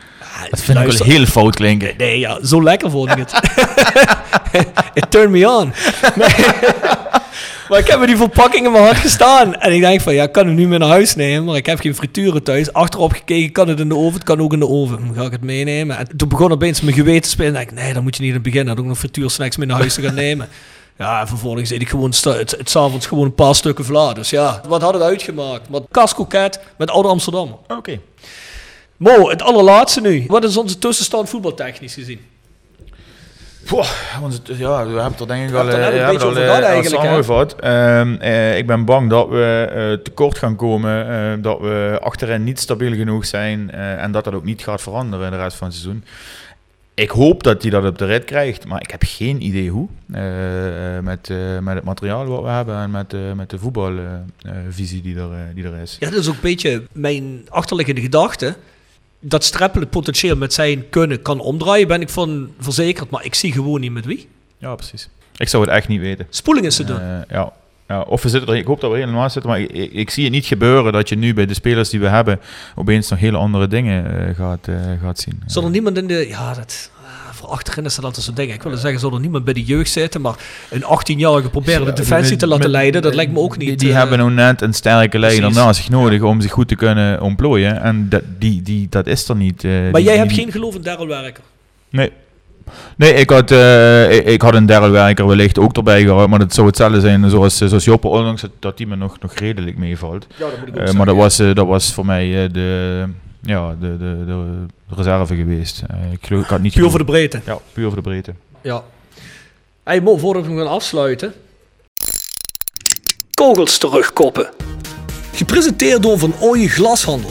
Dat vind ik wel heel fout klinken. Nee, ja, zo lekker vond ik het. [laughs] It turned me on. Maar ik heb met die verpakking in mijn hand gestaan. En ik denk van, ja, ik kan hem nu mee naar huis nemen. Maar ik heb geen frituren thuis. Achterop gekeken, kan het in de oven? Het kan ook in de oven. Dan ga ik het meenemen. En toen begon opeens mijn geweten te spelen. En ik, nee, dan moet je niet in het begin. Dan ook nog frituursnacks mee naar huis te gaan nemen. Ja, en vervolgens eet ik gewoon het, het, avonds gewoon een paar stukken vla. Dus ja, wat had het uitgemaakt? Maar kaskoket met oude Amsterdam. Oké. Mo, het allerlaatste nu. Wat is onze tussenstand voetbaltechnisch gezien? Poh, ja, we hebben het er denk ik We al, hebben het er eh, een beetje al, over eh, gehad al eigenlijk, samengevat. Ehm, eh, ik ben bang dat we eh, tekort gaan komen, eh, dat we achterin niet stabiel genoeg zijn eh, en dat dat ook niet gaat veranderen in de rest van het seizoen. Ik hoop dat hij dat op de rit krijgt, maar ik heb geen idee hoe. Eh, eh, met, eh, met het materiaal wat we hebben en met, met de voetbalvisie die, er, die er is. Ja, dat is ook een beetje mijn achterliggende gedachte. Dat Streppel het potentieel met zijn kunnen kan omdraaien, ben ik van verzekerd. Maar ik zie gewoon niet met wie. Ja, precies. Ik zou het echt niet weten. Spoeling is te doen. Ja. Ja, of we zitten er, ik hoop dat we er helemaal zitten, maar ik, zie het niet gebeuren dat je nu bij de spelers die we hebben opeens nog hele andere dingen eh, gaat, eh, gaat zien. Zonder niemand in de... Ja, dat... ah, voor achterin is dat altijd zo'n ding. Ik wil zeggen, zal er niemand bij de jeugd zitten, maar een 18-jarige proberen de defensie te laten Met- leiden, dat lijkt me ook niet. Die, die eh, hebben nou net een sterke leider naast zich nodig om zich goed te kunnen ontplooien. En dat, die, die, dat is er niet. eh, Maar die- jij hebt geen geloof in Daryl Werker. Nee. Nee, ik had, eh, ik, ik had een derde werker wellicht ook erbij gehad, maar dat zou hetzelfde zijn zoals, eh, zoals Joppe, ondanks dat, dat die me nog, nog redelijk meevalt. Ja, dat moet ik ook Eh, maar dat was, dat was voor mij eh, de, ja, de, de, de, reserve geweest. Eh, ik, geloof, ik had niet Puur voor de breedte. Ja, puur voor de breedte. Ja. Hey Mo, voordat we hem gaan afsluiten. Kogels terugkoppen. Gepresenteerd door Van Ooyen Glashandel.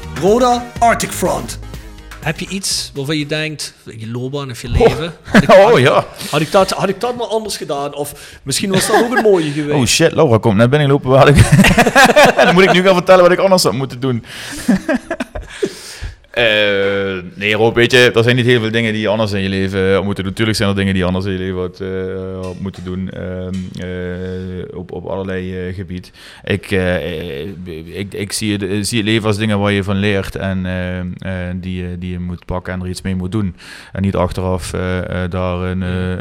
Roda Arctic Front. Heb je iets waarvan je denkt, je loopbaan of je leven? [laughs] Had ik, Oh ja. had, ik dat, had ik dat maar anders gedaan? Of misschien was dat ook een mooie [laughs] geweest? Oh shit, Laura komt net binnenlopen. Waar ik... [laughs] Dan moet ik nu gaan vertellen wat ik anders had moeten doen. Eh, nee, Rob, weet je, er zijn niet heel veel dingen die je anders in je leven had moeten doen. Natuurlijk zijn er dingen die je anders in je leven had, eh, moeten doen. ehm, eh, op, op allerlei eh, gebied. Ik, eh, eh, ik, ik zie, het, zie het leven als dingen waar je van leert en eh, eh, die, je- die je moet pakken en er iets mee moet doen. En niet achteraf eh, eh, daar een eh,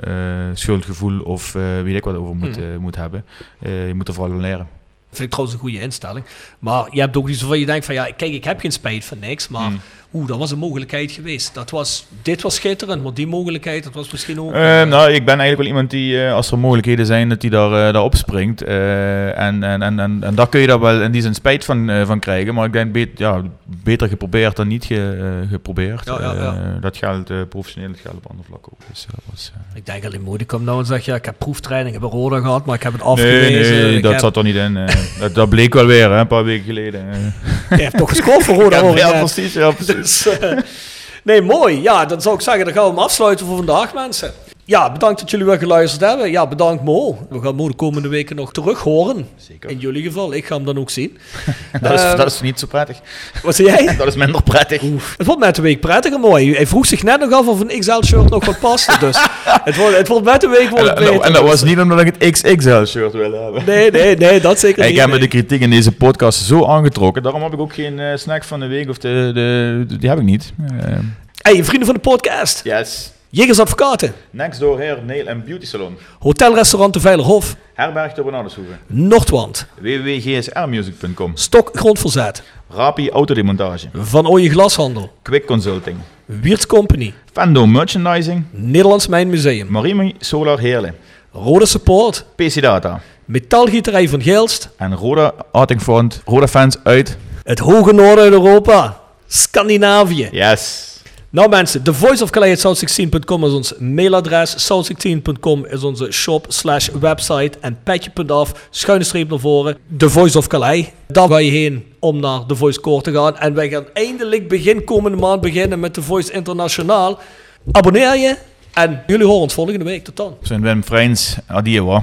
eh, schuldgevoel of eh, weet ik wat over moet, Mm. eh, moet hebben. Eh, je moet er vooral leren. vind ik trouwens een goede instelling. Maar je hebt ook iets waarvan je denkt van ja, kijk, ik heb geen spijt van niks, maar Mm. Oeh, dat was een mogelijkheid geweest. Dat was, dit was schitterend, maar die mogelijkheid, dat was misschien ook... Eh, nou, ik ben eigenlijk wel iemand die, eh, als er mogelijkheden zijn, dat die daar, eh daar opspringt. En, en, en, en, en daar kun je daar wel in die zin spijt van, van krijgen. Maar ik denk, bet, ja, beter geprobeerd dan niet ge- geprobeerd. Ja, ja, ja. Dat geldt professioneel, dat geldt op andere vlakken ook. Dus, was, Ik denk alleen moedig komt nou en zegt ja, ik heb proeftraining bij Roda gehad, maar ik heb het afgewezen. nee, Ik dat heb- zat er niet in. dat, dat bleek wel weer, hè, een paar weken geleden. Je hebt toch gescoord voor Roda, [laughs] hoor ik ja, precies, ja, precies. Dus, eh, [laughs] nee, mooi. Ja, dan zou ik zeggen, dan gaan we hem afsluiten voor vandaag, mensen. Ja, bedankt dat jullie weer geluisterd hebben. Ja, bedankt Mo. We gaan Mo de komende weken nog terug horen. Zeker. In jullie geval. Ik ga hem dan ook zien. [laughs] Dat is, Ehm, dat is niet zo prettig. Wat zei jij? [laughs] Dat is minder prettig. Het wordt met de week prettiger mooi. Hij vroeg zich net nog af of een XL-shirt nog wat paste. [laughs] Dus het wordt, het wordt met de week wordt en- beter. en dat was niet omdat ik het XXL-shirt wilde hebben. Nee, nee, nee, dat zeker Ik niet. heb me de kritiek in deze podcast zo aangetrokken. Daarom heb ik ook geen eh, snack van de week. Of de, de, die heb ik niet. Eh, Hey, vrienden van de podcast. yes. Jegers Advocaten. Next door Hair, Nail en Beauty Salon. Hotelrestaurant De Veilerhof. Herberg de Bernardeshoeve. Noordwand. www.gsrmusic.com. Stok Grondverzet. Rapi Autodemontage. Van Ooyen Glashandel. Quick Consulting. Wiertz Company. Fendo Merchandising. Nederlands Mijnmuseum. Marimi Solar Heerlen. Rode Support. PC Data. Metaalgieterij van Geelst. En Roda Arting Front. Roda fans uit. Het hoge noorden Europa. Scandinavië. Yes. Nou mensen, The Voice of Calais 16com is ons mailadres. South16.com is onze shop slash website. En petje.af, schuine streep naar voren. The Voice of Calais. Daar ga je heen om naar The Voice Core te gaan. En wij gaan eindelijk begin komende maand beginnen met The Voice Internationaal. Abonneer je. En jullie horen ons volgende week. Tot dan. Zijn Wim Freins. Adieu hoor.